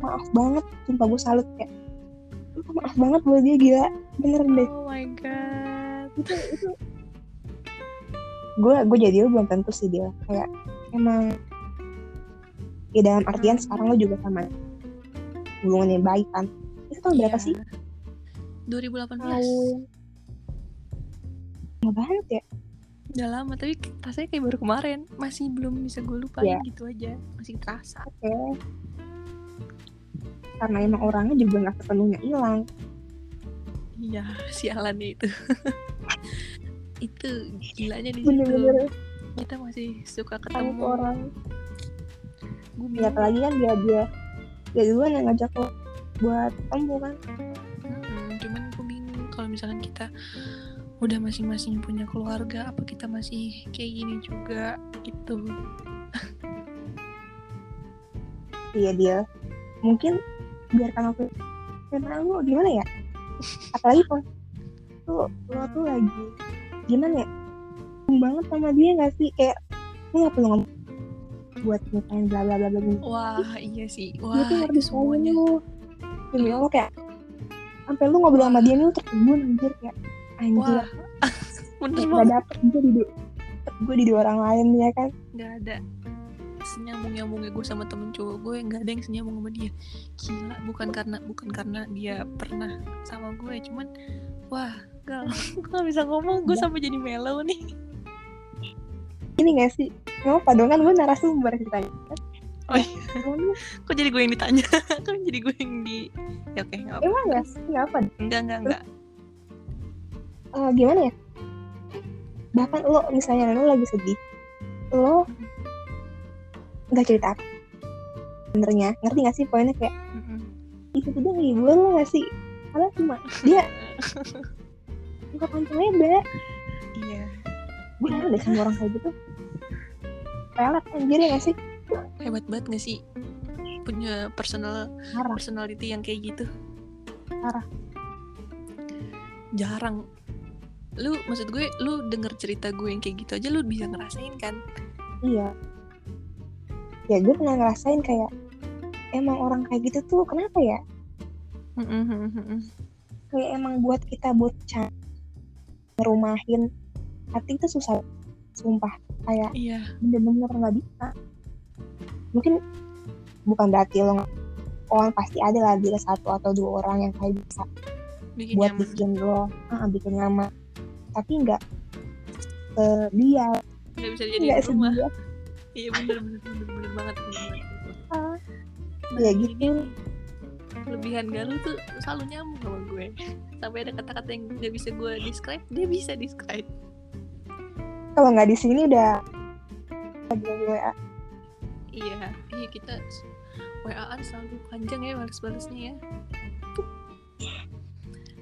maaf banget sumpah gue salut kayak lu maaf banget buat dia gila. Bener deh. Oh my god. Itu itu. Gue gue jadi lu belum tentu sih dia kayak emang. Ya dalam artian Hmm. sekarang lo juga sama hubungan yang baik kan? Itu tahun berapa Iya. sih? 2018 tahun lama banget ya. Udah lama tapi rasanya kayak baru kemarin. Masih belum bisa gue lupain Iya. gitu aja. Masih terasa. Oke. Karena emang orangnya juga nggak sepenuhnya hilang. Iya sialan itu. [laughs] Itu gilanya di situ. Bener-bener kita masih suka ketemu. orang. Gue ya apalagi kan dia dia dia duluan yang ngajak lo buat ketemu kan. Mm-mm, cuman gue bingung kalau misalkan kita udah masing-masing punya keluarga apa kita masih kayak gini juga gitu. Iya dia. Mungkin biarkan aku karena lu gimana ya? Apalagi kalau tuh lo tuh lagi gimana ya banget sama dia gak sih? Kayak lu gak perlu ngomong buat nikahin bla bla bla bla gitu. Wah, iya sih. Dia Wah, tuh ngerti itu semuanya. lu demi Allah kayak sampai lu ngobrol sama dia nih lu tertimbun anjir kayak anjir. Wah, [laughs] bener banget. dapet gue di gue di dua orang lain ya kan? Gak ada. Senyambung-nyambungnya gue sama temen cowok gue nggak ada yang senyambung sama dia. Gila bukan karena bukan karena dia pernah sama gue cuman wah gal gue gak bisa ngomong. Gue sampai jadi mellow nih ini gak sih? Nggak apa dong kan gue narasumber ceritanya. Oh iya. Kok jadi gue yang ditanya? [laughs] Kan jadi gue yang di ya oke nggak apa emang gak sih? Nggak apa enggak enggak enggak Eh, gimana ya? Bahkan lo misalnya lo lagi sedih lo nggak cerita apa. Sebenarnya ngerti gak sih poinnya kayak Mm-mm. itu tuh dia ngibur lo gak sih? Karena cuma dia nggak panjang lebar heran deh sama orang kayak gitu? Pelet anjir ya gak sih? Hebat banget gak sih? Punya personal Parah. personality yang kayak gitu. Parah. jarang. Lu maksud gue lu denger cerita gue yang kayak gitu aja lu bisa ngerasain kan? Iya. Ya gue pernah ngerasain kayak emang orang kayak gitu tuh kenapa ya? Kayak emang buat kita bocah ngerumahin hati itu susah sumpah. Kayak iya. bener-bener nggak bisa. Mungkin bukan berarti lo oh pasti ada lah bila satu atau dua orang yang kayak bisa bikin buat nyaman. bikin lo ah, bikin nyaman. Tapi nggak eh, dia nggak bisa jadi nggak rumah. sedia iya bener bener bener bener banget. Nah, ya gitu. kelebihan Galuh tuh selalu nyambung sama gue. Sampai ada kata-kata yang gak bisa gue describe dia bisa describe kalau nggak di sini udah lagi WA iya iya kita WA-an selalu panjang ya balas-balasnya ya.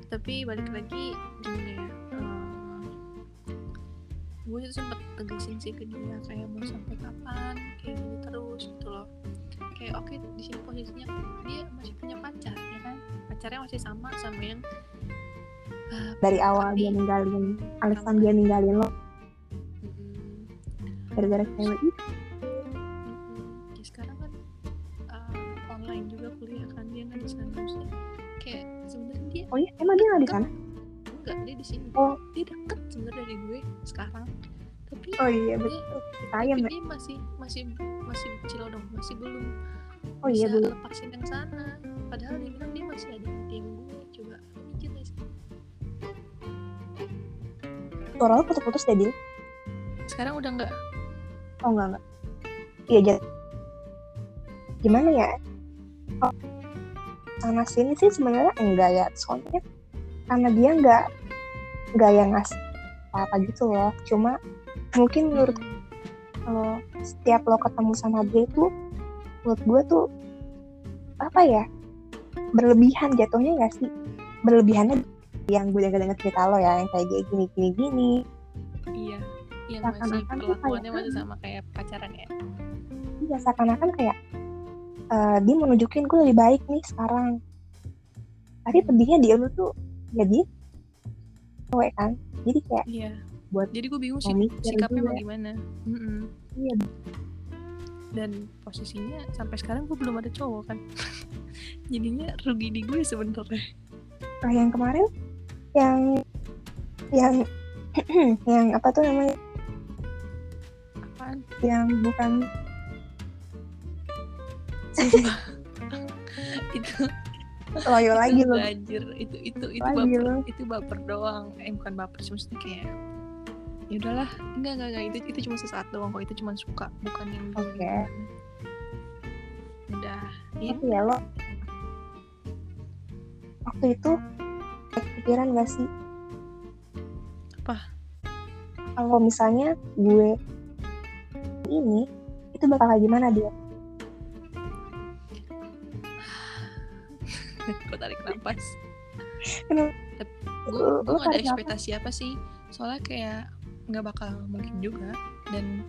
Tapi balik lagi gimana ya eh, gue itu sempat tegasin sih ke dia kayak mau sampai kapan kayak gini terus gitu loh. Kayak oke di sini posisinya dia masih punya pacar ya kan? Pacarnya masih sama sama yang eh, dari awal dia ninggalin alasan dia ninggalin lo. Gara-gara cewek itu. Mm-mm. Ya, sekarang kan uh, online juga kuliah kan dia nggak di sana maksudnya. Kayak sebenarnya dia oh iya emang dia nggak di sana? Enggak dia di sini. Oh. dia deket sebenarnya dari gue sekarang. Tapi oh iya dia, betul. Sayang tapi ya. dia masih masih masih cilodong masih belum oh iya bisa belum. lepasin yang sana. Padahal dia bilang dia masih ada hati yang gue. Coba mikir sih. Suara lo putus-putus deh sekarang udah enggak oh enggak enggak. Iya jadi gimana ya? Oh, sana sini sih sebenarnya enggak ya. Soalnya karena dia enggak enggak yang ngasih apa gitu loh. Cuma mungkin menurut kalau setiap lo ketemu sama dia itu menurut gue tuh apa ya? Berlebihan jatuhnya gak sih? Berlebihannya yang gue denger denger cerita lo ya yang kayak gini gini gini. Iya yang masih perlakuannya kayak- masih sama kayak pacaran ya? Iya seakan-akan kayak eh, dia mau nunjukin gue lebih baik nih sekarang. Tapi pedihnya dia lu tuh ya dia cewek kan? Jadi kayak iya. buat jadi gue bingung sih sikapnya mau juga. gimana. Mm-mm. Iya. dan posisinya sampai sekarang gue belum ada cowok kan? [laughs] Jadinya rugi di gue sebenarnya. Nah yang kemarin yang yang [clears throat] yang apa tuh namanya apaan yang bukan. [laughs] Itu. Loyo lagi itu lo anjir itu itu itu Lagi baper. lo. itu baper doang. Eh bukan baper sih maksudnya kayak ya udahlah. Enggak enggak enggak. Itu itu cuma sesaat doang kok. Itu cuma suka bukan yang Oke. gimana. udah ya. Tapi ya lo. Waktu itu pikiran gak sih? Apa? kalau misalnya gue ini itu bakal kayak gimana dia [laughs] gue tarik nafas. Gue gak ada ekspektasi apa sih. Soalnya kayak nggak bakal mungkin juga. Dan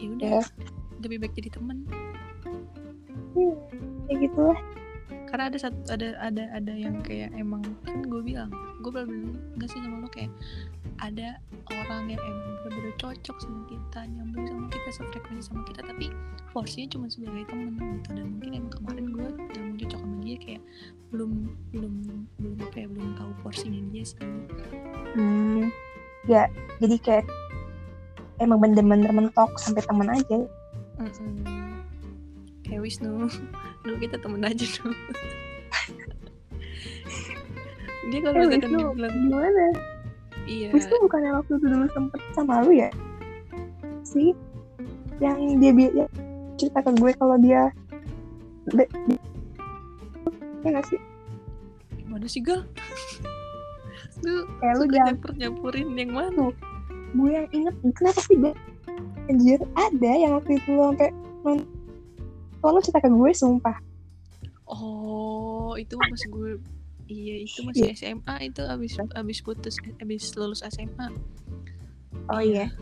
ya udah Ya. lebih baik jadi temen. Hmm, kayak gitu lah karena ada satu ada ada ada yang kayak emang kan gue bilang gue bilang nggak sih sama lo kayak ada orang yang emang bener-bener cocok sama kita nyambung sama kita sefrekuensi sama kita tapi porsinya cuma sebagai temen gitu. Dan mungkin emang kemarin gue nyambung cocok sama dia kayak belum belum belum apa ya belum tahu porsinya dia sih. Hmm, ya jadi kayak emang bener-bener mentok sampai temen aja. Mm-mm. kayak Wisnu [laughs] dulu kita temen aja dulu. [laughs] Dia kalau Eh, misalkan gimana iya. Wisnu bukannya waktu itu dulu sempet sama lu ya? Sih yang dia yang cerita ke gue kalau dia de- di- ya nggak sih? Gimana sih gal? [laughs] Lu kayak lu jangan nyamper nyampurin yang mana? Gue yang inget kenapa sih dia anjir ada yang waktu itu lo sampai lo cerita ke gue sumpah. Oh itu masih gue iya itu masih SMA itu abis abis putus abis lulus SMA oh iya.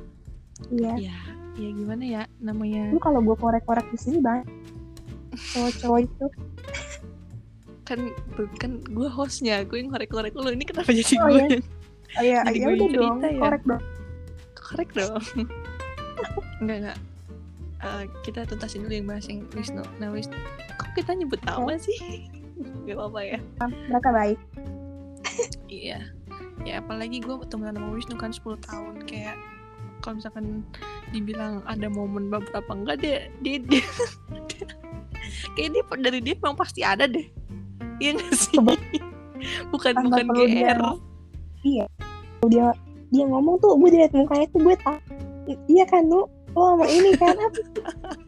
iya. Ya ya gimana ya namanya? Lu kalau gue korek-korek di sini banyak cowok-cowok itu. Kan kan gue hostnya gue yang korek-korek lu ini kenapa jadi Oh, gue iya. yang oh iya Jadi iya gue udah yang dong cerita ya. korek dong. Korek dong. [laughs] Enggak enggak. Eh, kita tuntasin dulu yang bahas yang Wisnu. Nah Wisnu kok kita nyebut nama sih gak apa-apa ya mereka baik Iya. Ya apalagi gue temenan sama Wisnu kan 10 tahun kayak kalau misalkan dibilang ada momen beberapa enggak deh dia, dia, [laughs] kayak dia dari dia memang pasti ada deh. Iya gak sih? bukan Tanpa bukan perlu dia GR. dia dia ngomong tuh gue dilihat mukanya tuh gue tak iya kan lu sama ini kan apa [laughs]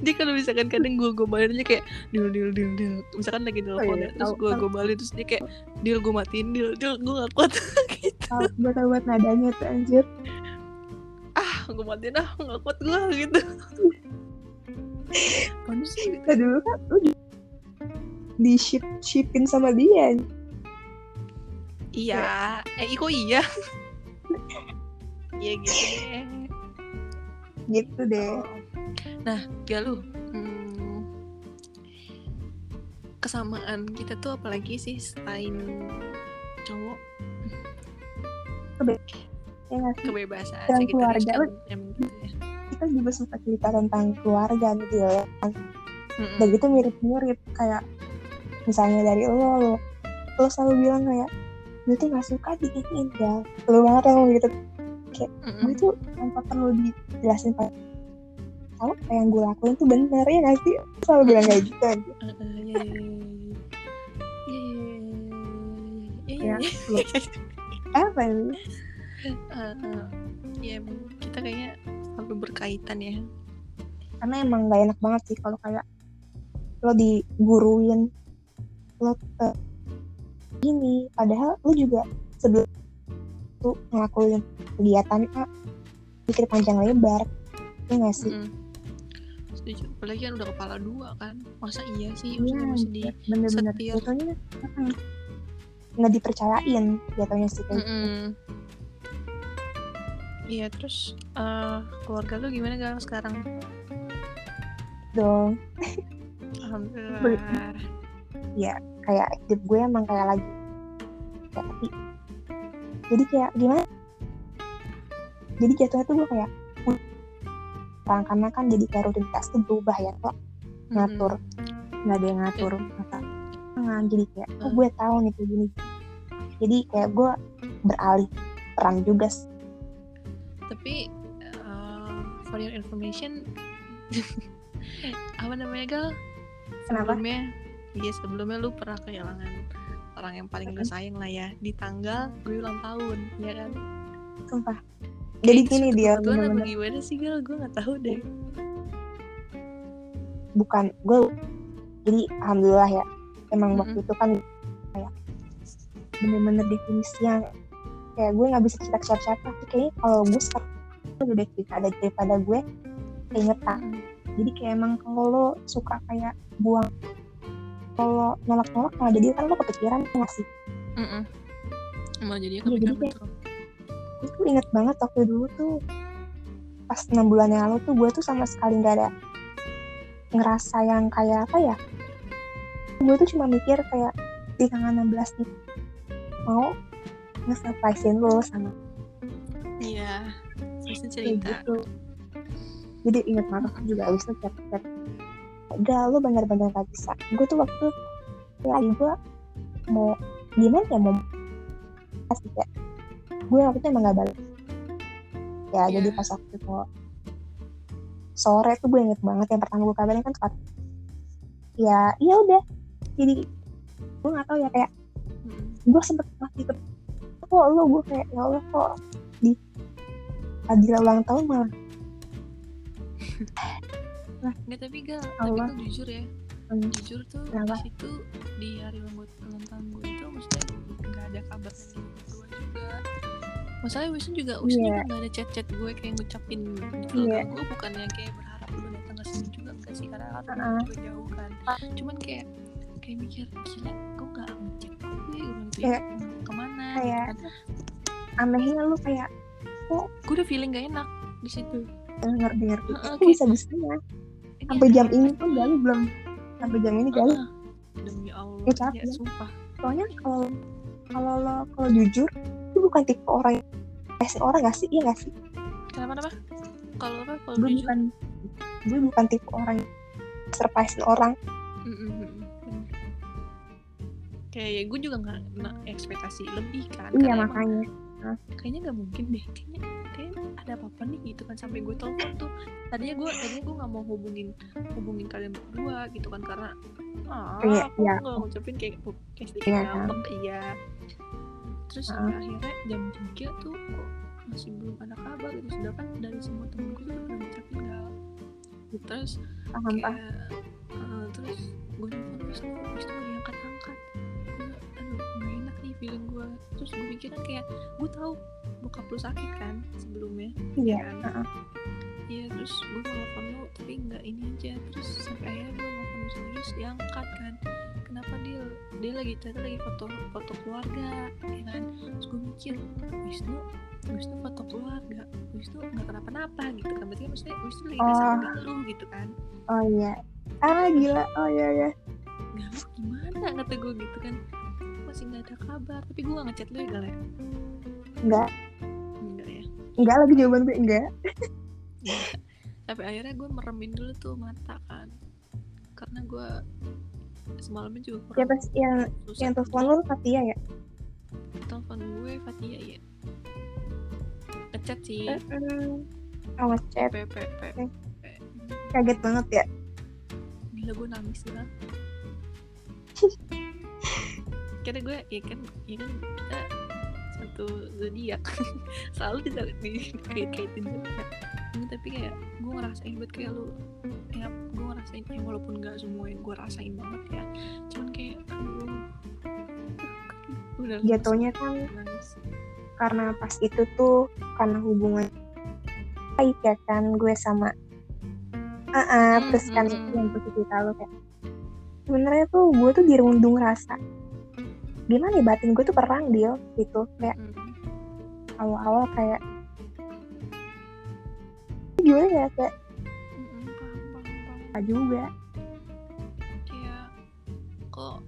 Dia kalau misalkan kadang gue gombalin aja kayak deal deal deal deal. Misalkan lagi telepon iya, ya, terus gue gombalin terus dia kayak deal gue matiin deal deal gue gak kuat [laughs] gitu. gue tau buat nadanya tuh anjir Ah gue matiin ah gak kuat gue [laughs] gitu. Mana sih? Nah, dulu kan lu juga di ship shipin sama dia Iya, eh kok iya? [laughs] Iya gitu deh. Gitu deh. Nah, Galuh, hmm, kesamaan kita tuh apalagi sih selain cowok? Ya kebebasan Dan keluarga. emang gitu ya. kita juga suka cerita tentang keluarga gitu ya. Mm-mm. dan gitu mirip-mirip kayak misalnya dari lo lo lo selalu bilang kayak gue tuh gak suka diginiin ya lo banget yang gitu Mm-mm. gue tuh tanpa perlu dijelasin pak tahu apa yang gue lakuin tuh bener ya gak sih selalu bilang kayak gitu aja [laughs] iya, iya, iya, iya, iya, iya, Ya, iya, iya. apa ini Uh, uh, ya emang kita kayaknya selalu berkaitan ya. karena emang gak enak banget sih kalau kayak lo diguruin lo ke gini padahal lo juga sebelum tuh ngelakuin kegiatan A pikir panjang lebar ya gak sih Mm-mm. Setuju. Apalagi kan udah kepala dua kan. Masa iya sih Iya, maksudnya masih di bener-bener setir. jatuhnya mm, nggak dipercayain jatuhnya sih kayak gitu. Mm-mm. Iya terus eh, keluarga lu gimana gal sekarang? dong Alhamdulillah. [laughs] kayak hidup gue emang kayak lagi kayak tapi jadi kayak gimana? Jadi jatuhnya tuh gue kayak orang karena kan jadi kayak rutinitas tuh berubah ya kok ngatur. Nggak ada yang ngatur. Mata tangan. Jadi kayak oh gue tahu nih kayak gini. Jadi kayak gue beralih peran juga sih. Tapi eh, for your information [laughs] apa namanya gal? Kenapa? Sebelumnya, iya sebelumnya lu pernah kehilangan orang yang paling lu sayang lah ya di tanggal gue ulang tahun, ya kan? sumpah jadi gini dia apa bener-bener gimana sih gal? Gue nggak tahu deh. bukan gue jadi alhamdulillah ya emang Mm-mm. waktu itu kan kayak bener-bener definisi yang kayak gue nggak bisa cerita ke siapa-siapa tapi kayaknya kalau gue sekarang udah cerita ada daripada gue keingetan jadi kayak emang kalau lo suka kayak buang kalau nolak-nolak malah jadi kan lo kepikiran nggak sih Mm-mm. Malah jadi Iya, jadi kepikiran kayak- betul. gue tuh inget banget waktu dulu tuh pas enam bulan yang lalu tuh gue tuh sama sekali nggak ada ngerasa yang kayak apa ya gue tuh cuma mikir kayak di tanggal 16 nih mau nge-surprisein lo sama iya Wisnu kayak cerita gitu jadi inget banget juga abis itu chat chat udah lo bener-bener gak bisa gue tuh waktu ya gue mau gimana ya mau pasti kayak gue waktu itu emang gak balik ya Iya. jadi pas waktu itu sore tuh gue inget banget yang pertama gue kabarin kan saat ya iya udah jadi gue gak tahu ya kayak Mm-mm. gue sempet masih ke kok lo gue kayak ya Allah kok di Adila ulang tahun malah [laughs] Nggak tapi gal Allah. tapi tuh jujur ya Hmm. jujur tuh Kenapa? di situ di hari ulang ulang tahun gue itu maksudnya nggak ada kabar dari gue juga masalahnya Wisnu juga Wisnu Iya. juga nggak ada chat-chat gue kayak ngucapin gitu Iya. gue bukan yang kayak berharap lu datang ke sini juga enggak sih karena kan Uh-uh. juga jauh kan cuman kayak kayak mikir gila kok nggak ngechat gue gue gitu ya ke mana kayak gitu kan. anehnya lu kayak gue udah feeling gak enak di situ ngerti ngerti kok kayak- bisa bisanya Ini sampai jam ini tuh Gali belum. Sampai jam ini Gali. Heeh. demi Allah Ya, tapi- ya, sumpah. Soalnya kalau kalau lo kalau jujur itu bukan tipe orang kasih orang gak sih? Iya gak sih? Kenapa kenapa? Kalau apa? Kalau gue jujur? bukan gue bukan tipe orang yang surprisein orang. Mm-mm, bener. kayak gue juga nggak ekspektasi lebih kan iya karena emang makanya kayaknya nggak mungkin deh. Kayaknya kayak ada apa-apa nih gitu kan sampai gue telepon tuh. Tadinya gue tadinya gue nggak mau hubungin hubungin kalian berdua gitu kan karena ah Iya, aku iya. nggak ngucapin kayak kayak sedikit Iya, ngambek iya. Terus Ah. sampai akhirnya jam 3 tuh kok masih belum ada kabar gitu. Sedangkan dari semua temen gue tuh udah ngucapin gal terus paham paham. kayak eh, terus gue nelfon Wisnu Wisnu gak diangkat angkat feeling gue terus gue pikir kan kayak gue tahu bokap lu sakit kan sebelumnya. Iya kan? heeh. iya terus gue mau nelfon lu tapi nggak ini aja. Terus sampai akhirnya gue nelfon terus diangkat kan. Kenapa dia dia lagi ternyata lagi foto foto keluarga ya kan? Terus gue mikir Wisnu Wisnu foto keluarga Wisnu nggak kenapa-napa gitu kan. Berarti kan maksudnya Wisnu lagi nggak sama Oh. lu gitu kan. Oh iya. Ah gila. Oh iya iya. Galuh gimana? Kata gue gitu kan masih nggak ada kabar. Tapi gue gak ngechat lu ya Gal ya? Enggak enggak ya? Enggak lagi jawaban gue enggak sampai akhirnya gue meremin dulu tuh mata kan. Karena gue semalamnya juga kurang siapa sih yang susah yang telepon lu Fatia ya? Telepon gue Fatia ya ngechat sih. Mm-mm. oh ngechat kaget banget ya? Gila gue nangis lah [laughs] kira gue ya kan ya kan kita satu zodiak. [laughs] Selalu tidak dikait-kaitin zodiak. Ini tapi kayak gue ngerasain buat kayak lu ya gue ngerasain ya walaupun gak semua yang gue rasain banget ya cuman kayak aduh udah Jatuhnya kan nangis karena pas itu tuh karena hubungan baik ya kan gue sama ah ah, Hmm, terus kan itu hmm. yang lo kayak sebenarnya tuh gue tuh dirundung rasa gimana ya batin gue tuh perang dia gitu. Kayak Mm-mm. awal-awal kayak gimana ya kayak paham apa juga. Kayak kok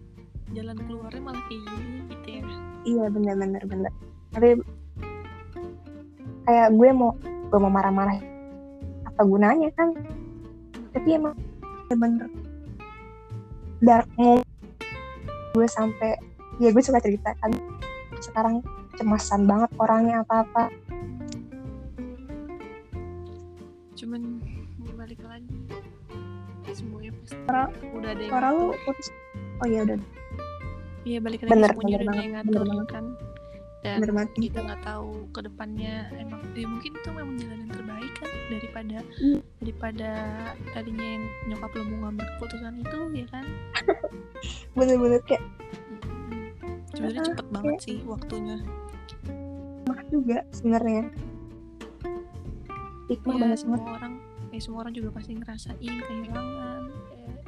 jalan keluarnya malah kayak gini gitu ya. Iya bener-bener bener tapi kayak gue mau gue mau marah-marah apa gunanya kan? Tapi emang bener dark gue sampai ya gue suka cerita kan. Sekarang cemasan banget orangnya apa-apa. Cuman balik lagi. Semuanya pasti Suara- udah ada yang suara lu putus. Oh iya udah. Iya balik lagi. Bener, semuanya bener udah banget, yang bener ngatur banget. kan. Dan bener banget. kita nggak tahu ke depannya emang ya mungkin itu memang jalan yang terbaik kan. Daripada Hmm. daripada tadinya yang nyokap lo mau ngambil keputusan itu ya kan. [laughs] Bener-bener kayak. Sebenarnya cepet banget sih waktunya. Mah juga sebenarnya. Hikmah ya banget banget. semua orang ya semua orang juga pasti ngerasain kehilangan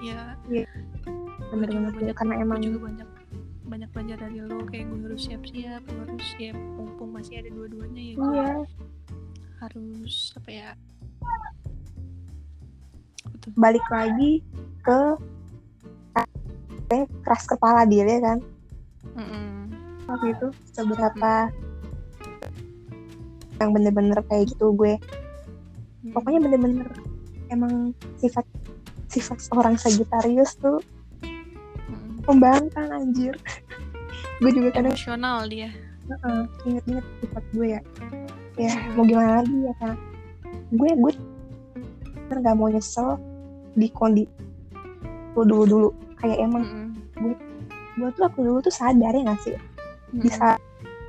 ya, ya. Bener juga banget banyak- karena emang juga banyak banyak belajar dari lo kayak gue harus siap-siap gue harus ya mumpung masih ada dua-duanya ya gue iya. Harus apa ya betul. Balik lagi ke kayak keras kepala dia ya kan Waktu itu seberapa yang bener-bener kayak gitu gue. Pokoknya bener-bener emang sifat sifat orang Sagittarius tuh Hmm. membangkang anjir. [laughs] Gue juga kadang emosional dia. Heeh, inget-inget sifat gue ya. Ya mau gimana lagi ya kan gue gue nggak mau nyesel di kondisi dulu dulu kayak emang Mm-mm. gue tuh aku dulu tuh sadar ya gak sih Mm-mm. bisa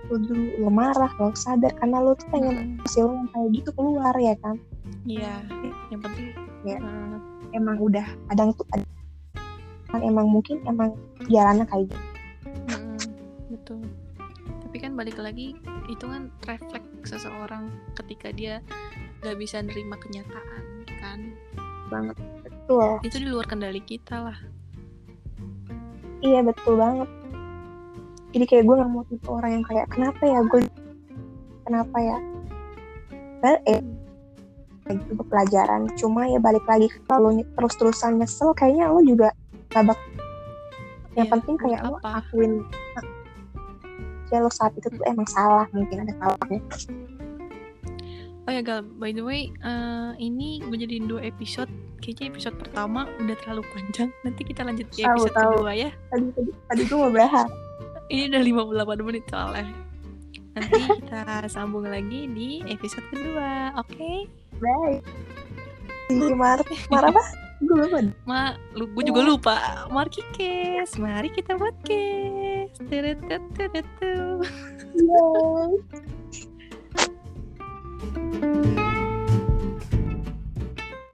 lu dulu lo marah lo sadar karena lo tuh pengen Mm-mm. hasil yang kayak gitu keluar ya kan iya yang penting Ya. Mm. emang udah kadang tuh ada kan emang mungkin emang jalannya kayak gitu Mm-mm, betul tapi kan balik lagi itu kan refleks seseorang ketika dia gak bisa nerima kenyataan kan banget betul itu di luar kendali kita lah iya betul banget. Jadi kayak gue nggak mau tipe orang yang kayak kenapa ya gue kenapa ya? Well, eh kayak gitu pelajaran. Cuma ya balik lagi kalau terus-terusan nyesel kayaknya lo juga gak bak yang Iya, penting buat kayak lo apa? akuin ya lo saat itu tuh emang salah mungkin ada salahnya oh ya gal. By the way eh, ini gue jadiin dua episode. Kayaknya episode pertama udah terlalu panjang. Nanti kita lanjut Tahu, episode tahu. kedua ya. Tadi tadi tadi gue mau bahas. Ini udah 58 menit soalnya. Nanti kita [laughs] sambung lagi di episode kedua oke? Bye si Mar Mar apa? Gue lupa. Ma, lu, gue juga lupa. Marki Kes, mari kita buat kes. [laughs] Teretetetetu. Bye.